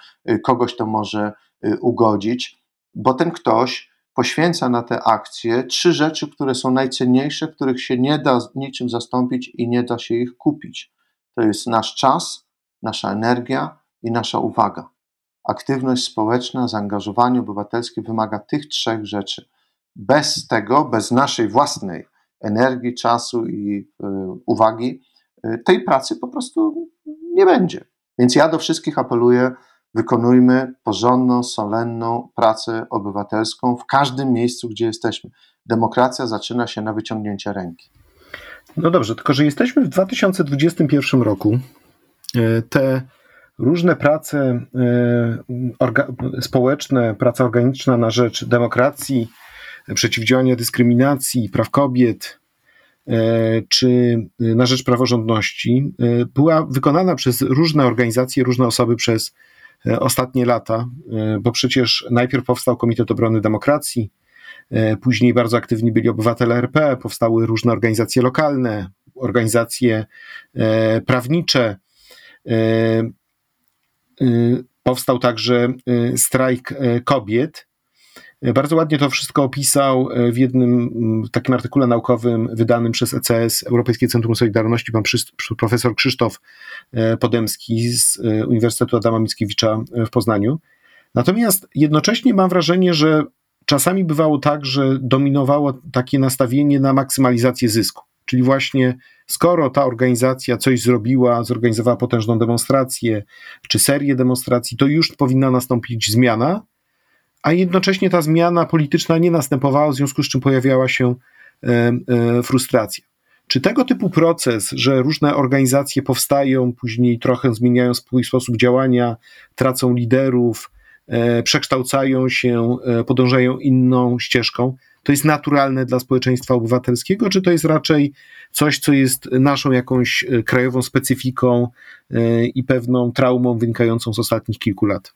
kogoś to może ugodzić, bo ten ktoś poświęca na te akcje trzy rzeczy, które są najcenniejsze, których się nie da niczym zastąpić i nie da się ich kupić. To jest nasz czas, nasza energia i nasza uwaga. Aktywność społeczna, zaangażowanie obywatelskie wymaga tych trzech rzeczy. Bez tego, bez naszej własnej energii, czasu i y, uwagi, y, tej pracy po prostu nie będzie. Więc ja do wszystkich apeluję, wykonujmy porządną, solenną pracę obywatelską w każdym miejscu, gdzie jesteśmy. Demokracja zaczyna się na wyciągnięcie ręki. No dobrze, tylko że jesteśmy w 2021 roku. E, te różne prace społeczne, praca organiczna na rzecz demokracji, przeciwdziałania dyskryminacji, praw kobiet, czy na rzecz praworządności, była wykonana przez różne organizacje, różne osoby przez ostatnie lata, bo przecież najpierw powstał Komitet Obrony Demokracji, E, później bardzo aktywni byli obywatele RP, powstały różne organizacje lokalne, organizacje e, prawnicze. E, powstał także strajk kobiet. Bardzo ładnie to wszystko opisał w jednym takim artykule naukowym wydanym przez ECS, Europejskie Centrum Solidarności, pan profesor Krzysztof Podemski z Uniwersytetu Adama Mickiewicza w Poznaniu. Natomiast jednocześnie mam wrażenie, że czasami bywało tak, że dominowało takie nastawienie na maksymalizację zysku. Czyli właśnie skoro ta organizacja coś zrobiła, zorganizowała potężną demonstrację czy serię demonstracji, to już powinna nastąpić zmiana, a jednocześnie ta zmiana polityczna nie następowała, w związku z czym pojawiała się e, e, frustracja. Czy tego typu proces, że różne organizacje powstają, później trochę zmieniają swój sposób działania, tracą liderów, E, przekształcają się, podążają inną ścieżką. To jest naturalne dla społeczeństwa obywatelskiego, czy to jest raczej coś, co jest naszą jakąś e, krajową specyfiką i pewną traumą wynikającą z ostatnich kilku lat?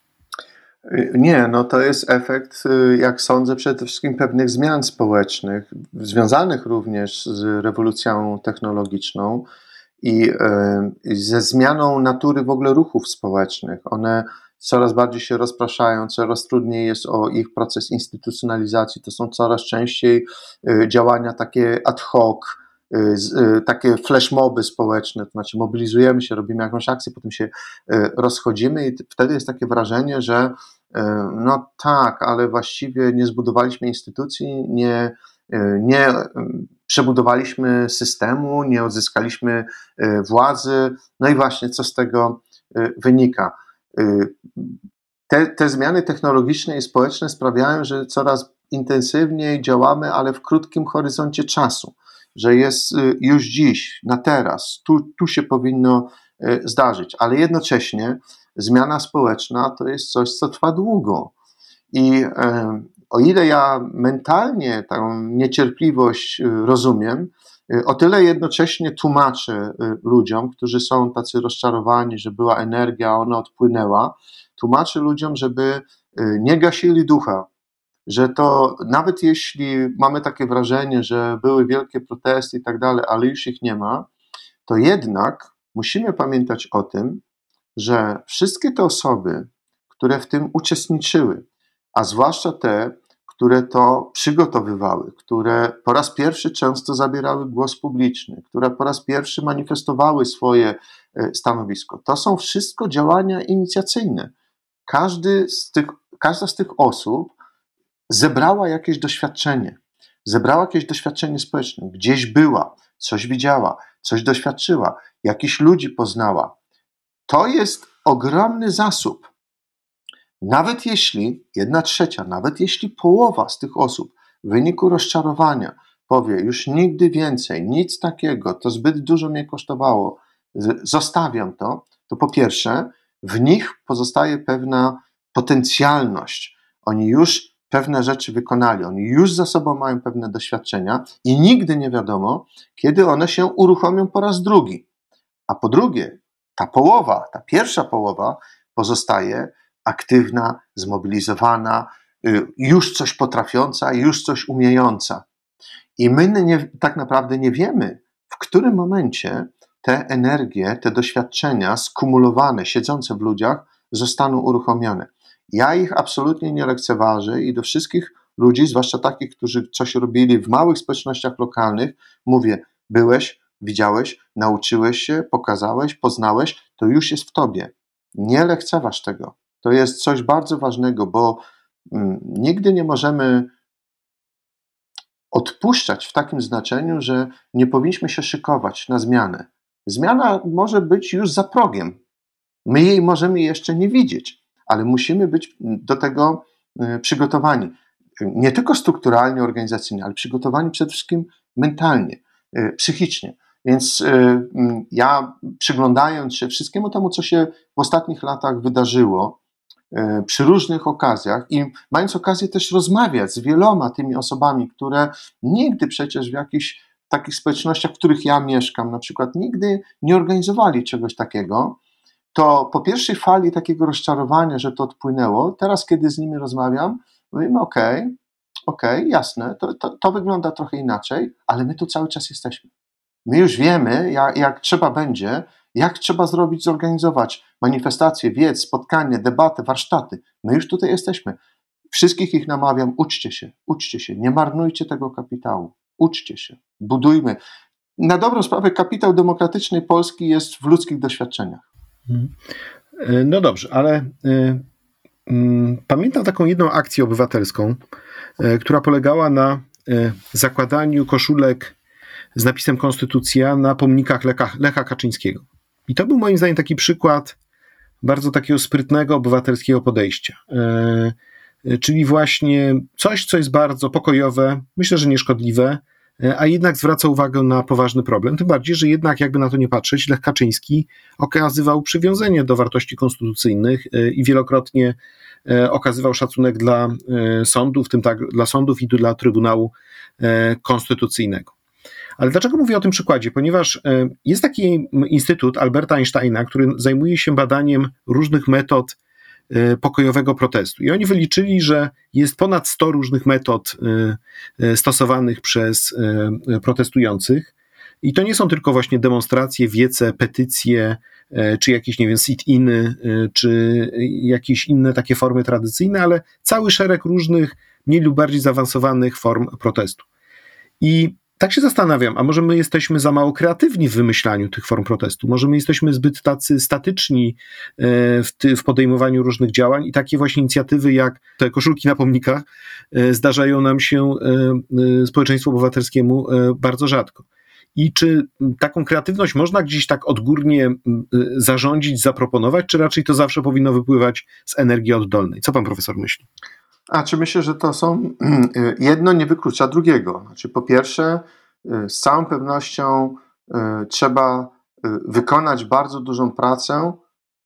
Nie, no to jest efekt, jak sądzę, przede wszystkim pewnych zmian społecznych, związanych również z rewolucją technologiczną i ze zmianą natury w ogóle ruchów społecznych. One coraz bardziej się rozpraszają, coraz trudniej jest o ich proces instytucjonalizacji. To są coraz częściej y, działania takie ad hoc, y, y, takie flashmoby społeczne, to znaczy mobilizujemy się, robimy jakąś akcję, potem się rozchodzimy i wtedy jest takie wrażenie, że no tak, ale właściwie nie zbudowaliśmy instytucji, nie, nie przebudowaliśmy systemu, nie odzyskaliśmy władzy, no i właśnie co z tego wynika. Y, te, te zmiany technologiczne i społeczne sprawiają, że coraz intensywniej działamy, ale w krótkim horyzoncie czasu, że jest y, już dziś, na teraz, tu, tu się powinno y, zdarzyć, ale jednocześnie zmiana społeczna to jest coś, co trwa długo. I o ile ja mentalnie tę niecierpliwość rozumiem, o tyle jednocześnie tłumaczę y, ludziom, którzy są tacy rozczarowani, że była energia, ona odpłynęła, tłumaczę ludziom, żeby y, nie gasili ducha, że to nawet jeśli mamy takie wrażenie, że były wielkie protesty i tak dalej, ale już ich nie ma, to jednak musimy pamiętać o tym, że wszystkie te osoby, które w tym uczestniczyły, a zwłaszcza te, które to przygotowywały, które po raz pierwszy często zabierały głos publiczny, które po raz pierwszy manifestowały swoje e, stanowisko. To są wszystko działania inicjacyjne. Każdy z tych, każda z tych osób zebrała jakieś doświadczenie, zebrała jakieś doświadczenie społeczne, gdzieś była, coś widziała, coś doświadczyła, jakichś ludzi poznała. To jest ogromny zasób nawet jeśli jedna trzecia, nawet jeśli połowa z tych osób w wyniku rozczarowania powie już nigdy więcej, nic takiego, to zbyt dużo mnie kosztowało, zostawiam to, to po pierwsze w nich pozostaje pewna potencjalność. Oni już pewne rzeczy wykonali, oni już za sobą mają pewne doświadczenia i nigdy nie wiadomo, kiedy one się uruchomią po raz drugi. A po drugie, ta połowa, ta pierwsza połowa pozostaje aktywna, zmobilizowana, y, już coś potrafiąca, już coś umiejąca. I my nie, tak naprawdę nie wiemy, w którym momencie te energie, te doświadczenia skumulowane, siedzące w ludziach, zostaną uruchomione. Ja ich absolutnie nie lekceważę i do wszystkich ludzi, zwłaszcza takich, którzy coś robili w małych społecznościach lokalnych, mówię: byłeś, widziałeś, nauczyłeś się, pokazałeś, poznałeś, to już jest w tobie. Nie lekceważ tego to jest coś bardzo ważnego, bo mm, nigdy nie możemy odpuszczać w takim znaczeniu, że nie powinniśmy się szykować na zmianę. Zmiana może być już za progiem. My jej możemy jeszcze nie widzieć, ale musimy być do tego y, przygotowani. Nie tylko strukturalnie, organizacyjnie, ale przygotowani przede wszystkim mentalnie, y, psychicznie. Więc ja przyglądając się wszystkiemu temu, co się w ostatnich latach wydarzyło, przy różnych okazjach i mając okazję też rozmawiać z wieloma tymi osobami, które nigdy przecież w jakichś takich społecznościach, w których ja mieszkam, na przykład nigdy nie organizowali czegoś takiego, to po pierwszej fali takiego rozczarowania, że to odpłynęło, teraz kiedy z nimi rozmawiam, mówimy ok, ok, jasne, to, to, to wygląda trochę inaczej, ale my tu cały czas jesteśmy. My już wiemy, jak, jak trzeba będzie, jak trzeba zrobić, zorganizować manifestacje, wiec, spotkanie, debaty, warsztaty. My już tutaj jesteśmy. Wszystkich ich namawiam, uczcie się, uczcie się, nie marnujcie tego kapitału, uczcie się, budujmy. Na dobrą sprawę kapitał demokratycznej Polski jest w ludzkich doświadczeniach. Mhm. E, no dobrze, ale y, y, pamiętam taką jedną akcję obywatelską, y, która polegała na zakładaniu koszulek z napisem Konstytucja na pomnikach Lecha, Lecha Kaczyńskiego. I to był moim zdaniem taki przykład bardzo takiego sprytnego obywatelskiego podejścia. Czyli właśnie coś, co jest bardzo pokojowe, myślę, że nieszkodliwe, E, a jednak zwraca uwagę na poważny problem. Tym bardziej, że jednak, jakby na to nie patrzeć, Lech Kaczyński okazywał przywiązanie do wartości konstytucyjnych e, i wielokrotnie e, okazywał szacunek dla sądów, w tym tak dla sądów i dla Trybunału Konstytucyjnego. Ale dlaczego mówię o tym przykładzie? Ponieważ jest taki instytut Alberta Einsteina, który zajmuje się badaniem różnych metod E, pokojowego protestu. I oni wyliczyli, że jest ponad 100 różnych metod e, e, stosowanych przez protestujących. I to nie są tylko właśnie demonstracje, wiece, petycje, czy jakieś, nie wiem, sit-iny, czy jakieś inne takie formy tradycyjne, ale cały szereg różnych, mniej lub bardziej zaawansowanych form protestu. I tak się zastanawiam, a może my jesteśmy za mało kreatywni w wymyślaniu tych form protestu? Może my jesteśmy zbyt tacy statyczni e, w, ty, w podejmowaniu różnych działań i takie właśnie inicjatywy jak te koszulki na pomnikach e, zdarzają nam się e, społeczeństwu obywatelskiemu bardzo rzadko. I czy taką kreatywność można gdzieś tak odgórnie zarządzić, zaproponować, czy raczej to zawsze powinno wypływać z energii oddolnej? Co pan profesor myśli? A czy myślę, że to są jedno nie wyklucza drugiego. Znaczy, po pierwsze, y, z całą pewnością y, trzeba y, wykonać bardzo dużą pracę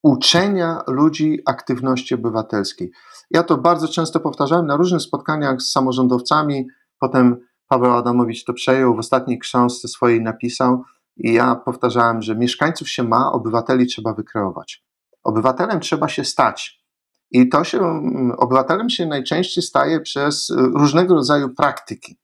uczenia ludzi aktywności obywatelskiej. Ja to bardzo często powtarzałem na różnych spotkaniach z samorządowcami, potem Paweł Adamowicz to przejął, w ostatniej książce swojej napisał i ja powtarzałem, że mieszkańców się ma, obywateli trzeba wykreować. Obywatelem trzeba się stać. I to się, obywatelem się najczęściej staje przez y, różnego rodzaju praktyki.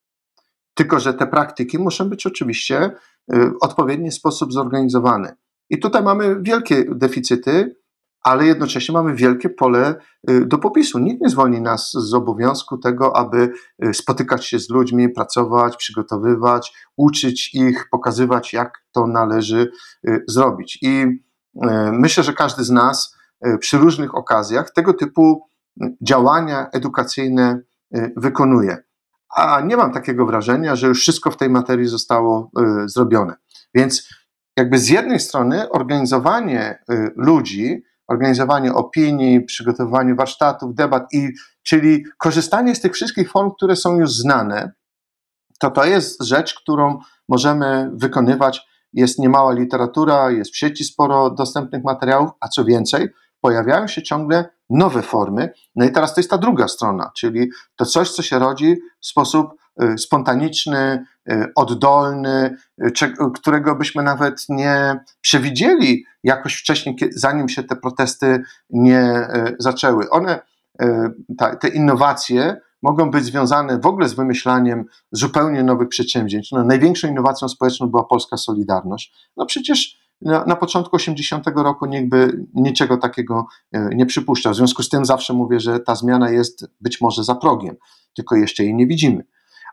Tylko, że te praktyki muszą być oczywiście w y, odpowiedni sposób zorganizowane. I tutaj mamy wielkie deficyty, ale jednocześnie mamy wielkie pole y, do popisu. Nikt nie zwolni nas z obowiązku tego, aby spotykać się z ludźmi, pracować, przygotowywać, uczyć ich, pokazywać, jak to należy zrobić. I myślę, że każdy z nas przy różnych okazjach tego typu działania edukacyjne e, wykonuje. A nie mam takiego wrażenia, że już wszystko w tej materii zostało e, zrobione. Więc jakby z jednej strony organizowanie ludzi, organizowanie opinii, przygotowywanie warsztatów, debat, i, czyli korzystanie z tych wszystkich form, które są już znane, to to jest rzecz, którą możemy wykonywać. Jest niemała literatura, jest w sieci sporo dostępnych materiałów, a co więcej, pojawiają się ciągle nowe formy. No i teraz to jest ta druga strona, czyli to coś, co się rodzi w sposób y, spontaniczny, y, oddolny, y, którego byśmy nawet nie przewidzieli jakoś wcześniej, zanim się te protesty nie zaczęły. One, te innowacje mogą być związane w ogóle z wymyślaniem zupełnie nowych przedsięwzięć. No, największą innowacją społeczną była polska Solidarność. No przecież na, na początku 80 roku nikt by niczego takiego e, nie przypuszczał. W związku z tym zawsze mówię, że ta zmiana jest być może za progiem, tylko jeszcze jej nie widzimy.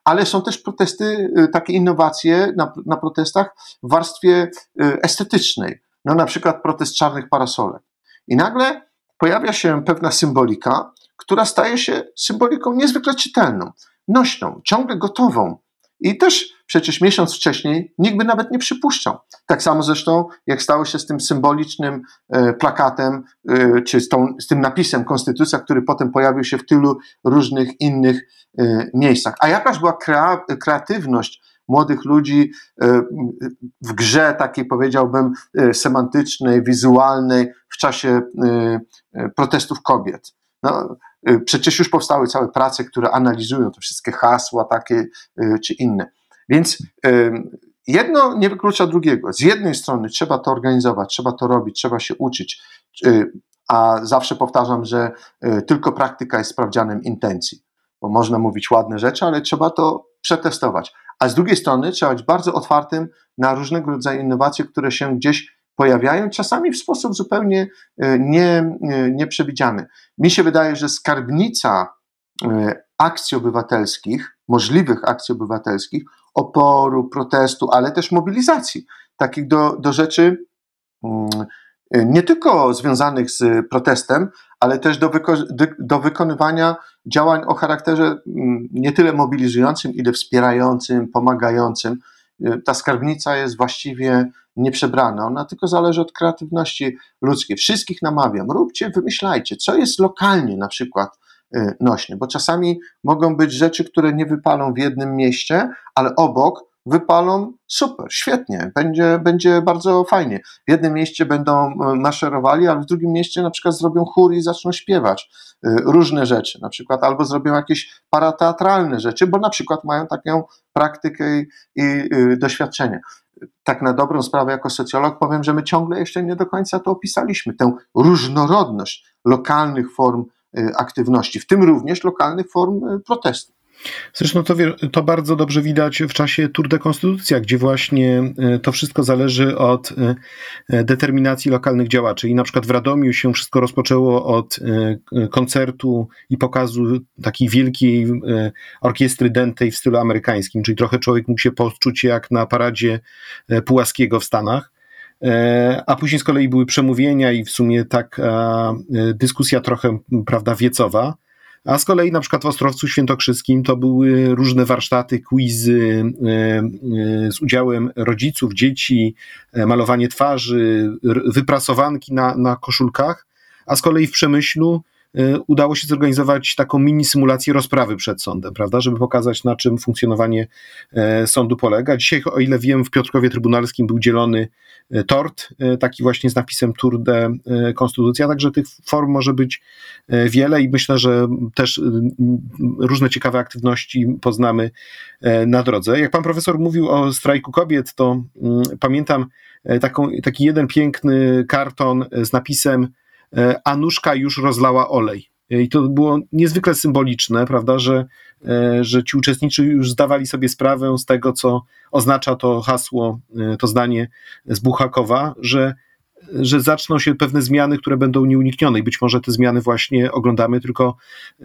Ale są też protesty, e, takie innowacje na, na protestach w warstwie e, estetycznej. No na przykład protest czarnych parasolek. I nagle pojawia się pewna symbolika, która staje się symboliką niezwykle czytelną, nośną, ciągle gotową i też przecież miesiąc wcześniej nikt by nawet nie przypuszczał. Tak samo zresztą, jak stało się z tym symbolicznym e, plakatem, e, czy z, tą, z tym napisem Konstytucja, który potem pojawił się w tylu różnych innych e, miejscach. A jakaż była kreatywność młodych ludzi w grze takiej powiedziałbym semantycznej, wizualnej w czasie protestów kobiet. No, przecież już powstały całe prace, które analizują te wszystkie hasła takie czy inne. Więc jedno nie wyklucza drugiego. Z jednej strony trzeba to organizować, trzeba to robić, trzeba się uczyć, a zawsze powtarzam, że tylko praktyka jest sprawdzianem intencji bo można mówić ładne rzeczy, ale trzeba to przetestować. A z drugiej strony trzeba być bardzo otwartym na różnego rodzaju innowacje, które się gdzieś pojawiają, czasami w sposób zupełnie e, nie, e, nieprzewidziany. Mi się wydaje, że skarbnica e, akcji obywatelskich, możliwych akcji obywatelskich, oporu, protestu, ale też mobilizacji, takich do, do rzeczy mm, nie tylko związanych z protestem, ale też do, wyko- do wykonywania działań o charakterze mm, nie tyle mobilizującym, ile wspierającym, pomagającym. Y, ta skarbnica jest właściwie nieprzebrana, ona tylko zależy od kreatywności ludzkiej. Wszystkich namawiam, róbcie, wymyślajcie, co jest lokalnie na przykład y, nośne, bo czasami mogą być rzeczy, które nie wypalą w jednym mieście, ale obok wypalą, super, świetnie, będzie, będzie bardzo fajnie. W jednym mieście będą e, maszerowali, ale w drugim mieście na przykład zrobią chór i zaczną śpiewać e, różne rzeczy, na przykład albo zrobią jakieś parateatralne rzeczy, bo na przykład mają taką praktykę i, i e, doświadczenie. Tak na dobrą sprawę jako socjolog powiem, że my ciągle jeszcze nie do końca to opisaliśmy, tę różnorodność lokalnych form aktywności, w tym również lokalnych form protestu. Zresztą to, to, bardzo dobrze widać w czasie Tour de Konstytucja, gdzie właśnie e, to wszystko zależy od e, e, determinacji lokalnych działaczy. I na przykład w Radomiu się wszystko rozpoczęło od koncertu i pokazu takiej wielkiej orkiestry dętej w stylu amerykańskim, czyli trochę człowiek mógł się poczuć jak na paradzie Pułaskiego w Stanach. A później z kolei były przemówienia i w sumie taka dyskusja trochę, prawda, wiecowa. A z kolei na przykład w Ostrowcu Świętokrzyskim to były różne warsztaty, quizy e, e, z udziałem rodziców, dzieci, e, malowanie twarzy, wyprasowanki na, na koszulkach, a z kolei w Przemyślu udało się zorganizować taką mini symulację rozprawy przed sądem, prawda, żeby pokazać na czym funkcjonowanie sądu polega. Dzisiaj, o ile wiem, w Piotrkowie Trybunalskim był dzielony E, tort, taki właśnie z napisem Tour de Konstytucja, także tych form może być wiele i myślę, że też różne ciekawe aktywności poznamy na drodze. Jak pan profesor mówił o strajku kobiet, to pamiętam taką, taki jeden piękny karton z napisem Anuszka już rozlała olej. I to było niezwykle symboliczne, prawda, że, e, że ci uczestnicy już zdawali sobie sprawę z tego, co oznacza to hasło, e, to zdanie z Buchakowa, że że zaczną się pewne zmiany, które będą nieuniknione i być może te zmiany właśnie oglądamy, tylko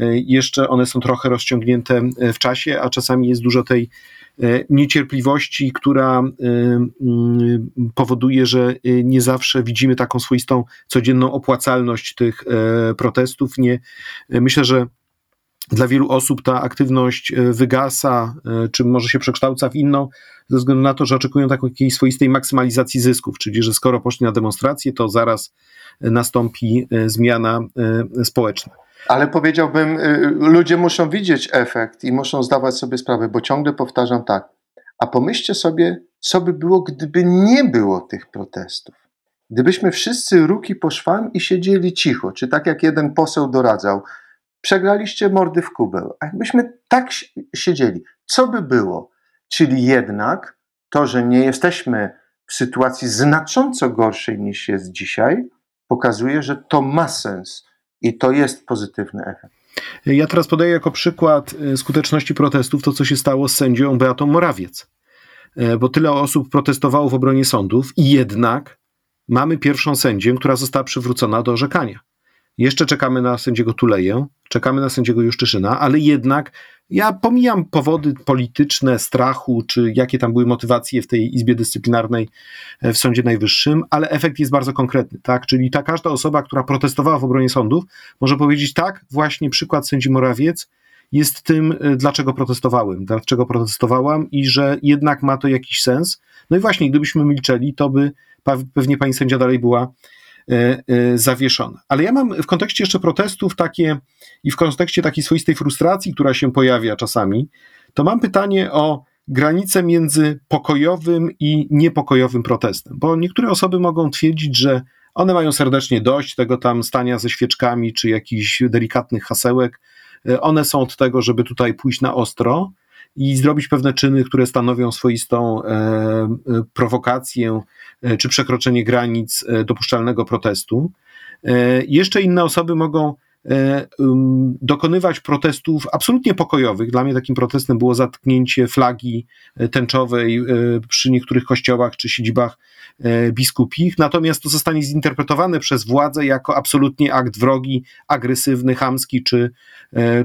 e, jeszcze one są trochę rozciągnięte w czasie, a czasami jest dużo tej E, niecierpliwości, która e, mm, powoduje, że e, nie zawsze widzimy taką swoistą codzienną opłacalność tych protestów. Nie, myślę, że dla wielu osób ta aktywność wygasa, czy może się przekształca w inną, ze względu na to, że oczekują takiej swoistej maksymalizacji zysków, czyli że skoro poszli na demonstrację, to zaraz nastąpi zmiana społeczna. Ale powiedziałbym, y, ludzie muszą widzieć efekt i muszą zdawać sobie sprawę, bo ciągle powtarzam tak. A pomyślcie sobie, co by było, gdyby nie było tych protestów. Gdybyśmy wszyscy ruki po szwam i siedzieli cicho, czy tak jak jeden poseł doradzał, przegraliście mordy w kubeł. A jakbyśmy tak siedzieli, co by było? Czyli jednak to, że nie jesteśmy w sytuacji znacząco gorszej niż jest dzisiaj, pokazuje, że to ma sens i to jest pozytywny efekt. Ja teraz podaję jako przykład e, skuteczności protestów to, co się stało z sędzią Beatą Morawiec. E, bo tyle osób protestowało w obronie sądów i jednak mamy pierwszą sędzię, która została przywrócona do orzekania. Jeszcze czekamy na sędziego Tuleję, czekamy na sędziego Juszczyszyna, ale jednak ja pomijam powody polityczne, strachu, czy jakie tam były motywacje w tej Izbie Dyscyplinarnej e, w Sądzie Najwyższym, ale efekt jest bardzo konkretny, tak? Czyli ta każda osoba, która protestowała w obronie sądów, może powiedzieć tak, właśnie przykład sędzi Morawiec jest tym, e, dlaczego protestowałem, dlaczego protestowałam i że jednak ma to jakiś sens. No i właśnie, gdybyśmy milczeli, to by pewnie pani sędzia dalej była zawieszone. Ale ja mam w kontekście jeszcze protestów takie i w kontekście takiej swoistej frustracji, która się pojawia czasami, to mam pytanie o granicę między pokojowym i niepokojowym protestem, bo niektóre osoby mogą twierdzić, że one mają serdecznie dość tego tam stania ze świeczkami czy jakichś delikatnych hasełek. E, one są od tego, żeby tutaj pójść na ostro i zrobić pewne czyny, które stanowią swoistą e, e, prowokację czy przekroczenie granic dopuszczalnego protestu. Jeszcze inne osoby mogą dokonywać protestów absolutnie pokojowych. Dla mnie takim protestem było zatknięcie flagi tęczowej przy niektórych kościołach czy siedzibach biskupich, natomiast to zostanie zinterpretowane przez władzę jako absolutnie akt wrogi, agresywny, chamski czy,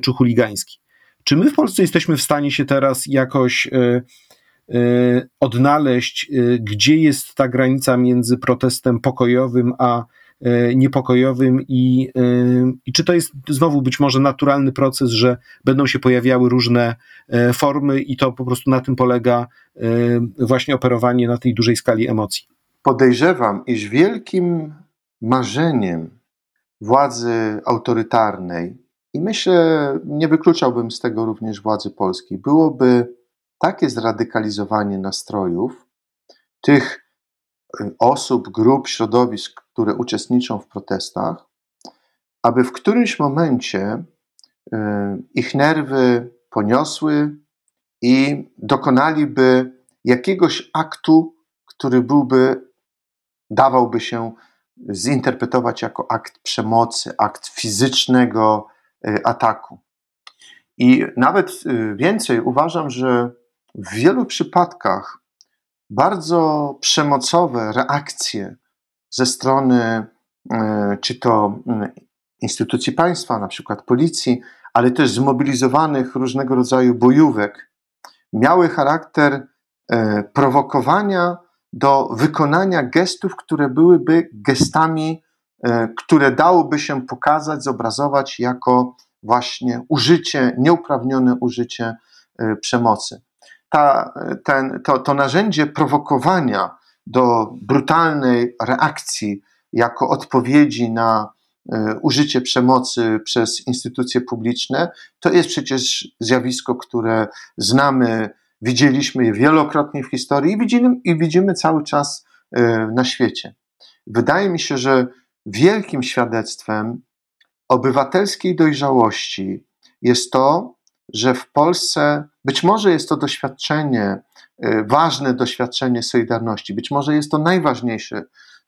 czy chuligański. Czy my w Polsce jesteśmy w stanie się teraz jakoś odnaleźć, gdzie jest ta granica między protestem pokojowym a E, niepokojowym i, e, i czy to jest znowu być może naturalny proces, że będą się pojawiały różne e, formy i to po prostu na tym polega właśnie operowanie na tej dużej skali emocji. Podejrzewam, iż wielkim marzeniem władzy autorytarnej i myślę, nie wykluczałbym z tego również władzy polskiej, byłoby takie zradykalizowanie nastrojów tych osób, grup, środowisk, które uczestniczą w protestach, aby w którymś momencie y, ich nerwy poniosły i dokonaliby jakiegoś aktu, który byłby, dawałby się zinterpretować jako akt przemocy, akt fizycznego y, ataku. I nawet y, więcej, uważam, że w wielu przypadkach bardzo przemocowe reakcje ze strony e, czy to instytucji państwa, na przykład policji, ale też zmobilizowanych różnego rodzaju bojówek, miały charakter e, prowokowania do wykonania gestów, które byłyby gestami, e, które dałoby się pokazać, zobrazować jako właśnie użycie, nieuprawnione użycie przemocy ta, ten, to, to narzędzie prowokowania do brutalnej reakcji jako odpowiedzi na e, użycie przemocy przez instytucje publiczne, to jest przecież zjawisko, które znamy, widzieliśmy je wielokrotnie w historii i widzimy, i widzimy cały czas e, na świecie. Wydaje mi się, że wielkim świadectwem obywatelskiej dojrzałości jest to, że w Polsce być może jest to doświadczenie, y, ważne doświadczenie Solidarności, być może jest to najważniejsze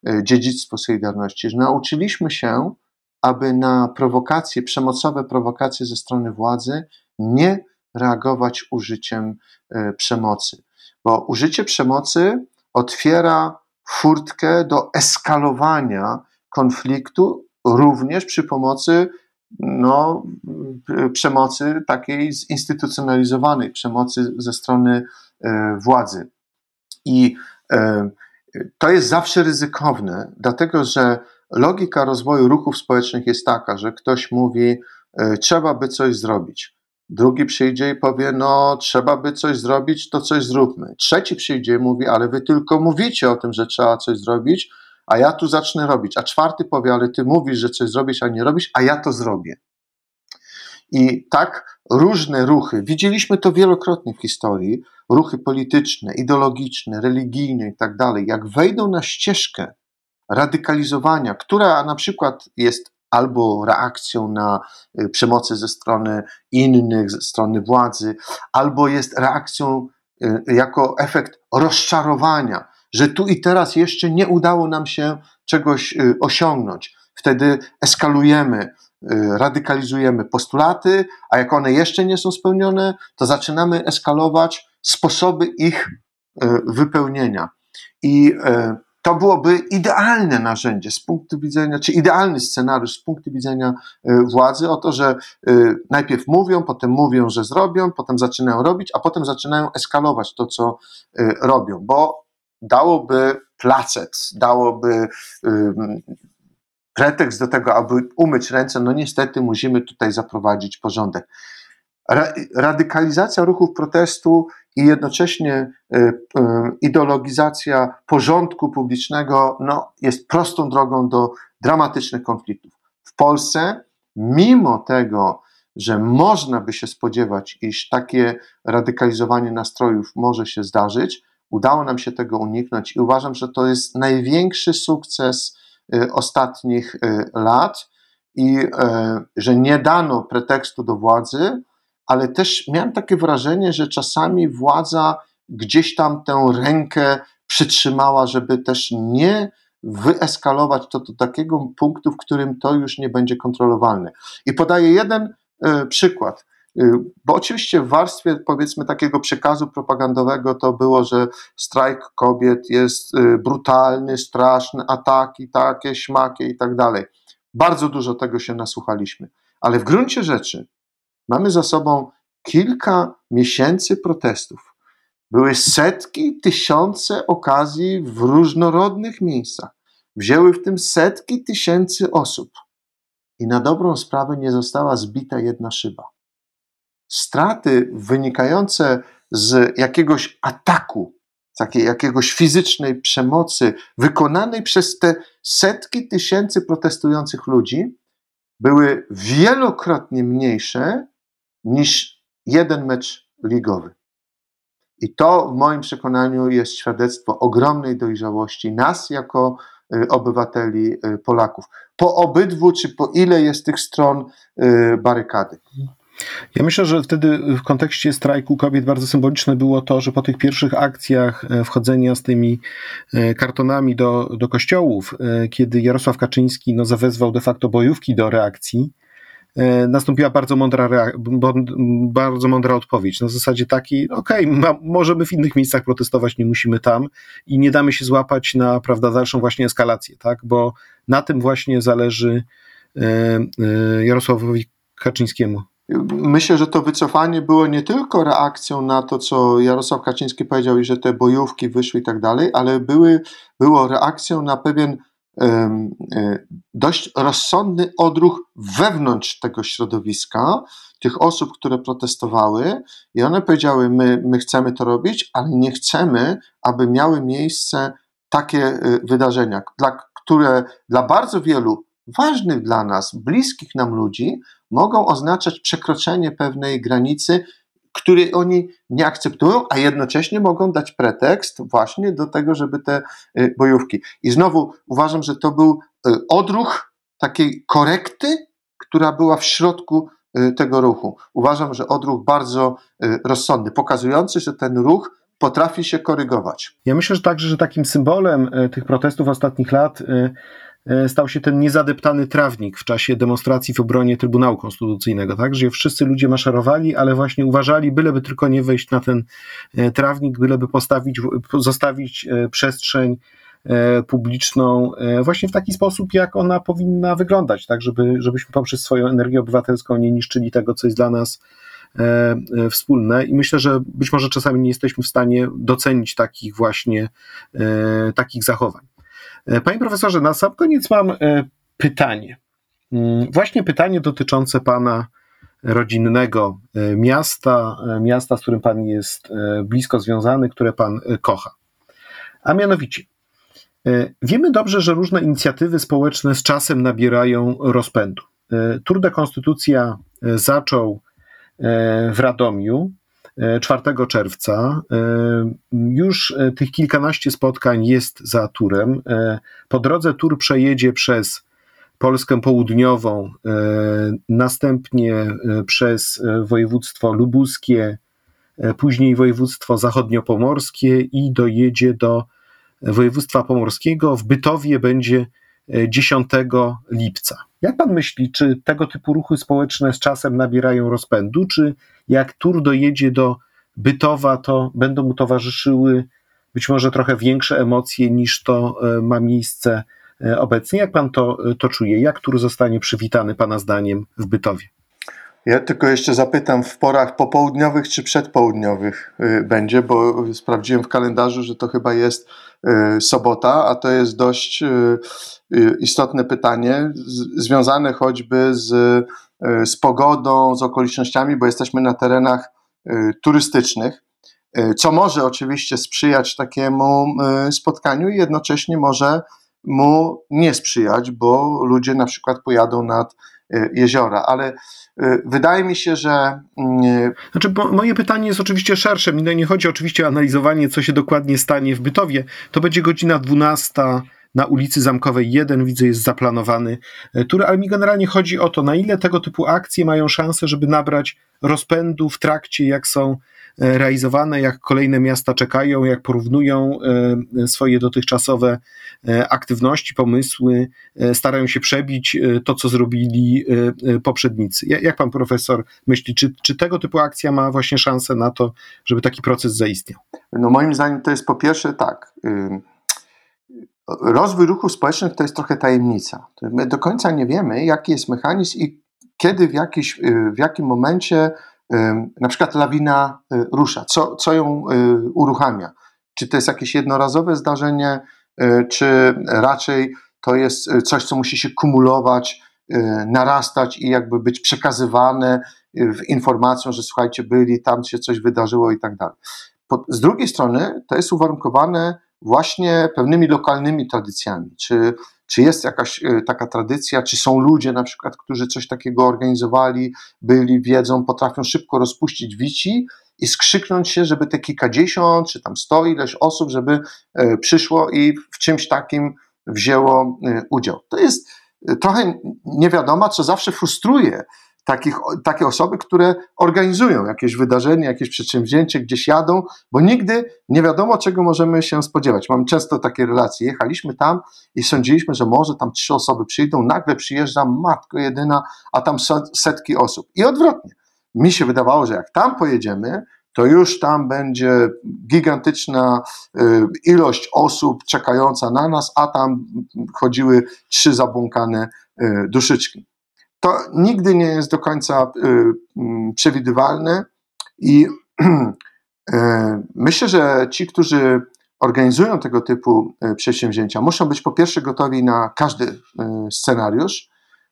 y, dziedzictwo Solidarności, że nauczyliśmy się, aby na prowokacje, przemocowe prowokacje ze strony władzy nie reagować użyciem y, przemocy. Bo użycie przemocy otwiera furtkę do eskalowania konfliktu również przy pomocy no, przemocy takiej zinstytucjonalizowanej, przemocy ze strony e, władzy. I e, to jest zawsze ryzykowne, dlatego że logika rozwoju ruchów społecznych jest taka, że ktoś mówi, e, trzeba by coś zrobić. Drugi przyjdzie i powie, no trzeba by coś zrobić, to coś zróbmy. Trzeci przyjdzie i mówi, ale wy tylko mówicie o tym, że trzeba coś zrobić, a ja tu zacznę robić. A czwarty powie, ale ty mówisz, że coś zrobisz, a nie robisz, a ja to zrobię. I tak różne ruchy, widzieliśmy to wielokrotnie w historii, ruchy polityczne, ideologiczne, religijne i tak dalej, jak wejdą na ścieżkę radykalizowania, która na przykład jest albo reakcją na y, przemocy ze strony innych, ze strony władzy, albo jest reakcją y, jako efekt rozczarowania, że tu i teraz jeszcze nie udało nam się czegoś y, osiągnąć. Wtedy eskalujemy, y, radykalizujemy postulaty, a jak one jeszcze nie są spełnione, to zaczynamy eskalować sposoby ich y, wypełnienia. I to byłoby idealne narzędzie z punktu widzenia, czy idealny scenariusz z punktu widzenia władzy, o to, że najpierw mówią, potem mówią, że zrobią, potem zaczynają robić, a potem zaczynają eskalować to, co robią, bo dałoby placet, dałoby pretekst do tego, aby umyć ręce, no niestety musimy tutaj zaprowadzić porządek. Radykalizacja ruchów protestu i jednocześnie y, y, ideologizacja porządku publicznego no, jest prostą drogą do dramatycznych konfliktów. W Polsce, mimo tego, że można by się spodziewać, iż takie radykalizowanie nastrojów może się zdarzyć. Udało nam się tego uniknąć i uważam, że to jest największy sukces y, ostatnich y, lat i y, że nie dano pretekstu do władzy, ale też miałem takie wrażenie, że czasami władza gdzieś tam tę rękę przytrzymała, żeby też nie wyeskalować to do takiego punktu, w którym to już nie będzie kontrolowalne. I podaję jeden przykład. E, bo oczywiście w warstwie powiedzmy takiego przekazu propagandowego to było, że strajk kobiet jest e, brutalny, straszny, ataki takie, śmakie i tak dalej. Bardzo dużo tego się nasłuchaliśmy. Ale w gruncie rzeczy mamy za sobą kilka miesięcy protestów, były setki, tysiące okazji w różnorodnych miejscach. Wzięły w tym setki tysięcy osób. I na dobrą sprawę nie została zbita jedna szyba. Straty wynikające z jakiegoś ataku, takiej jakiegoś fizycznej przemocy wykonanej przez te setki tysięcy protestujących ludzi były wielokrotnie mniejsze niż jeden mecz ligowy. I to w moim przekonaniu jest świadectwo ogromnej dojrzałości nas jako y, obywateli y, Polaków. Po obydwu, czy po ile jest tych stron y, barykady. Ja myślę, że wtedy w kontekście strajku kobiet bardzo symboliczne było to, że po tych pierwszych akcjach e, wchodzenia z tymi e, kartonami do, do kościołów, e, kiedy Jarosław Kaczyński no, zawezwał de facto bojówki do reakcji, nastąpiła bardzo mądra, bardzo mądra odpowiedź. Na zasadzie takiej, okej, okay, możemy w innych miejscach protestować, nie musimy tam i nie damy się złapać na prawda, dalszą właśnie eskalację, tak? bo na tym właśnie zależy Jarosławowi Kaczyńskiemu. Myślę, że to wycofanie było nie tylko reakcją na to, co Jarosław Kaczyński powiedział, i że te bojówki wyszły i tak dalej, ale były, było reakcją na pewien E, dość rozsądny odruch wewnątrz tego środowiska, tych osób, które protestowały, i one powiedziały: my, my chcemy to robić, ale nie chcemy, aby miały miejsce takie e, wydarzenia, dla, które dla bardzo wielu ważnych dla nas, bliskich nam ludzi, mogą oznaczać przekroczenie pewnej granicy który oni nie akceptują, a jednocześnie mogą dać pretekst właśnie do tego, żeby te y, bojówki. I znowu uważam, że to był y, odruch takiej korekty, która była w środku y, tego ruchu. Uważam, że odruch bardzo rozsądny, pokazujący, że ten ruch potrafi się korygować. Ja myślę że także, że takim symbolem tych protestów ostatnich lat stał się ten niezadeptany trawnik w czasie demonstracji w obronie Trybunału Konstytucyjnego, tak? Że wszyscy ludzie maszerowali, ale właśnie uważali, byleby tylko nie wejść na ten e, trawnik, byleby postawić, zostawić e, przestrzeń publiczną właśnie w taki sposób, jak ona powinna wyglądać, tak? Żeby, żebyśmy poprzez swoją energię obywatelską nie niszczyli tego, co jest dla nas wspólne i myślę, że być może czasami nie jesteśmy w stanie docenić takich właśnie takich zachowań. E, panie profesorze, na sam koniec mam e, pytanie. Mm, właśnie pytanie dotyczące pana rodzinnego e, miasta, miasta, z którym pan jest blisko związany, które pan kocha. A mianowicie, wiemy dobrze, że różne inicjatywy społeczne z czasem nabierają rozpędu. Tour de Konstytucja zaczął w Radomiu, 4 czerwca. E, już e, tych kilkanaście spotkań jest za turem. E, po drodze tur przejedzie przez Polskę Południową, następnie przez województwo lubuskie, później województwo zachodniopomorskie i dojedzie do województwa pomorskiego. W Bytowie będzie 10 lipca. Jak pan myśli, czy tego typu ruchy społeczne z czasem nabierają rozpędu, czy jak tur dojedzie do Bytowa, to będą mu towarzyszyły być może trochę większe emocje niż to e, ma miejsce e, obecnie? Jak pan to, e, to czuje? Jak tur zostanie przywitany pana zdaniem w Bytowie? Ja tylko jeszcze zapytam, w porach popołudniowych czy przedpołudniowych będzie, bo sprawdziłem w kalendarzu, że to chyba jest sobota, a to jest dość y, istotne pytanie, związane choćby z, z pogodą, z okolicznościami, bo jesteśmy na terenach turystycznych, co może oczywiście sprzyjać takiemu spotkaniu i jednocześnie może mu nie sprzyjać, bo ludzie na przykład pojadą nad jeziora, ale wydaje mi się, że. Mm, znaczy, moje pytanie jest oczywiście szersze. Mi nie chodzi oczywiście o analizowanie, co się dokładnie stanie w Bytowie. To będzie godzina 12 na ulicy Zamkowej 1, widzę, jest zaplanowany tur, ale mi generalnie chodzi o to, na ile tego typu akcje mają szansę, żeby nabrać rozpędu w trakcie, jak są e, realizowane, jak kolejne miasta czekają, jak porównują e, swoje dotychczasowe e, aktywności, pomysły, starają się przebić to, co zrobili poprzednicy. Jak pan profesor myśli, czy, czy tego typu akcja ma właśnie szansę na to, żeby taki proces zaistniał? No moim zdaniem to jest po pierwsze tak. Rozwój ruchów społecznych to jest trochę tajemnica. My do końca nie wiemy, jaki jest mechanizm i kiedy w, jakiś, y, w jakim momencie y, na przykład lawina y, rusza, co, co ją uruchamia. Czy to jest jakieś jednorazowe zdarzenie, czy raczej to jest coś, co musi się kumulować, narastać i jakby być przekazywane informacją, że słuchajcie, byli, tam się coś wydarzyło i tak dalej. Z drugiej strony to jest uwarunkowane właśnie pewnymi lokalnymi tradycjami. Czy, czy jest jakaś e, taka tradycja, czy są ludzie na przykład, którzy coś takiego organizowali, byli, wiedzą, potrafią szybko rozpuścić wici i skrzyknąć się, żeby te kilkadziesiąt, czy tam sto ileś osób, żeby e, przyszło i w czymś takim wzięło e, udział. To jest trochę niewiadoma, co zawsze frustruje takich, takie osoby, które organizują jakieś wydarzenie, jakieś przedsięwzięcie, gdzieś jadą, bo nigdy nie wiadomo, czego możemy się spodziewać. Mam często takie relacje. Jechaliśmy tam i sądziliśmy, że może tam trzy osoby przyjdą, nagle przyjeżdża matko jedyna, a tam setki osób. I odwrotnie. Mi się wydawało, że jak tam pojedziemy, to już tam będzie gigantyczna y, ilość osób czekająca na nas, a tam chodziły trzy zabłąkane y, duszyczki to nigdy nie jest do końca y, mm, przewidywalne i y, myślę, że ci, którzy organizują tego typu y, przedsięwzięcia, muszą być po pierwsze gotowi na każdy scenariusz,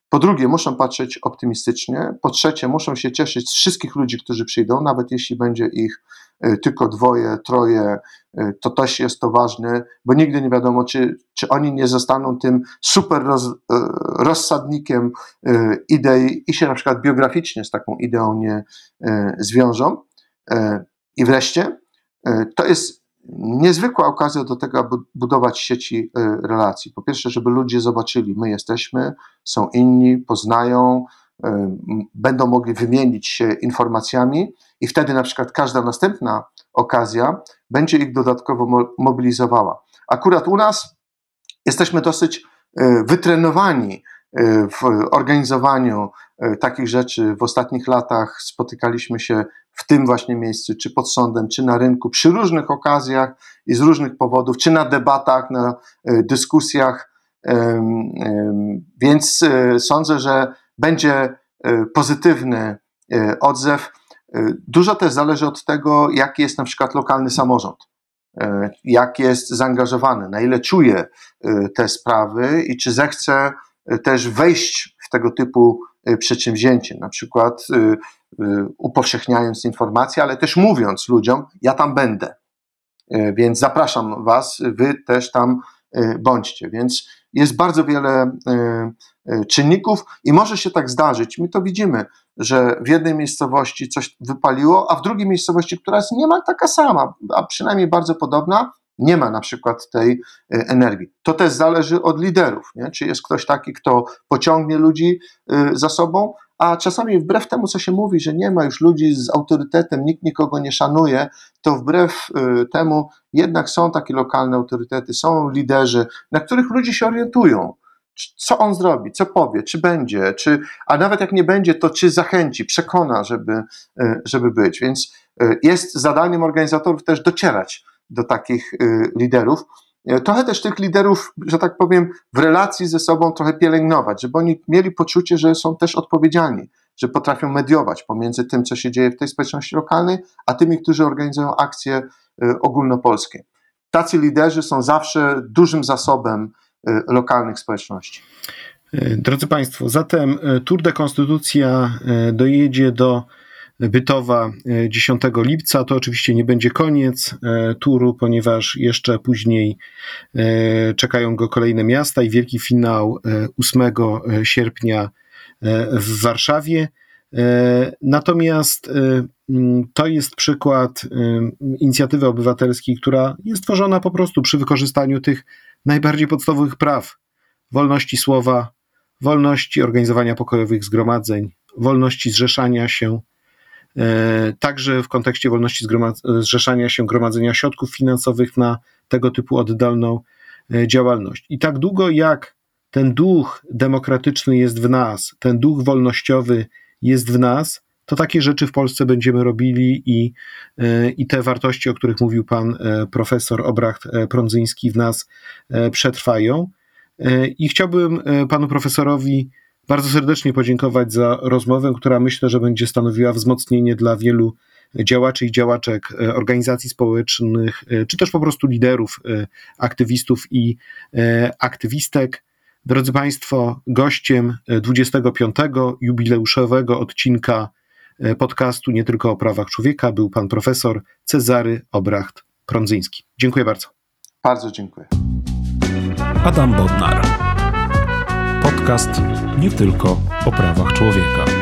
po drugie, muszą patrzeć optymistycznie. Po trzecie, muszą się cieszyć z wszystkich ludzi, którzy przyjdą, nawet jeśli będzie ich e, tylko dwoje, troje, e, to też jest to ważne, bo nigdy nie wiadomo, czy, czy oni nie zostaną tym super roz, e, rozsadnikiem idei i się na przykład biograficznie z taką ideą nie zwiążą. I wreszcie, to jest niezwykła okazja do tego, aby budować sieci relacji. Po pierwsze, żeby ludzie zobaczyli, my jesteśmy, są inni, poznają, będą mogli wymienić się informacjami i wtedy na przykład każda następna okazja będzie ich dodatkowo mobilizowała. Akurat u nas jesteśmy dosyć e, wytrenowani w organizowaniu takich rzeczy. W ostatnich latach spotykaliśmy się w tym właśnie miejscu, czy pod sądem, czy na rynku, przy różnych okazjach i z różnych powodów, czy na debatach, na e, dyskusjach. Więc e, sądzę, że będzie e, pozytywny odzew. Dużo też zależy od tego, jaki jest na przykład lokalny samorząd, jak jest zaangażowany, na ile czuje te sprawy i czy zechce też wejść w tego typu przedsięwzięcie, na przykład upowszechniając informacje, ale też mówiąc ludziom, ja tam będę. Więc zapraszam Was, Wy też tam bądźcie. Więc jest bardzo wiele czynników i może się tak zdarzyć. My to widzimy, że w jednej miejscowości coś wypaliło, a w drugiej miejscowości, która jest niemal taka sama, a przynajmniej bardzo podobna, nie ma na przykład tej energii. To też zależy od liderów. Nie? Czy jest ktoś taki, kto pociągnie ludzi za sobą, a czasami wbrew temu, co się mówi, że nie ma już ludzi z autorytetem, nikt nikogo nie szanuje, to wbrew y, temu jednak są takie lokalne autorytety, są liderzy, na których ludzie się orientują. Co on zrobi, co powie, czy będzie, czy, a nawet jak nie będzie, to czy zachęci, przekona, żeby, y, żeby być. Więc y, jest zadaniem organizatorów też docierać do takich liderów. E, trochę też tych liderów, że tak powiem, w relacji ze sobą trochę pielęgnować, żeby oni mieli poczucie, że są też odpowiedzialni, że potrafią mediować pomiędzy tym, co się dzieje w tej społeczności lokalnej, a tymi, którzy organizują akcje e, ogólnopolskie. Tacy liderzy są zawsze dużym zasobem e, lokalnych społeczności. Drodzy Państwo, zatem Tour de Konstytucja dojedzie do Bytowa 10 e, lipca. To oczywiście nie będzie koniec turu, ponieważ jeszcze później czekają go kolejne miasta i wielki finał 8 sierpnia w Warszawie. Natomiast mm, to jest przykład inicjatywy obywatelskiej, która jest tworzona po prostu przy wykorzystaniu tych najbardziej podstawowych praw wolności słowa, wolności organizowania pokojowych zgromadzeń, wolności zrzeszania się, e, także w kontekście wolności zrzeszania się, gromadzenia środków finansowych na tego typu oddalną e, działalność. I tak długo jak ten duch demokratyczny jest w nas, ten duch wolnościowy jest w nas, to takie rzeczy w Polsce będziemy robili i, e, i te wartości, o których mówił pan profesor Obracht Prądzyński w nas przetrwają. I chciałbym panu profesorowi bardzo serdecznie podziękować za rozmowę, która myślę, że będzie stanowiła wzmocnienie dla wielu działaczy i działaczek e, organizacji społecznych, e, czy też po prostu liderów, e, aktywistów i aktywistek. Drodzy Państwo, gościem 25. jubileuszowego odcinka podcastu Nie tylko o prawach człowieka był pan profesor Cezary Obracht-Prądzyński. Dziękuję bardzo. Bardzo dziękuję. Adam Bodnar podcast nie tylko o prawach człowieka.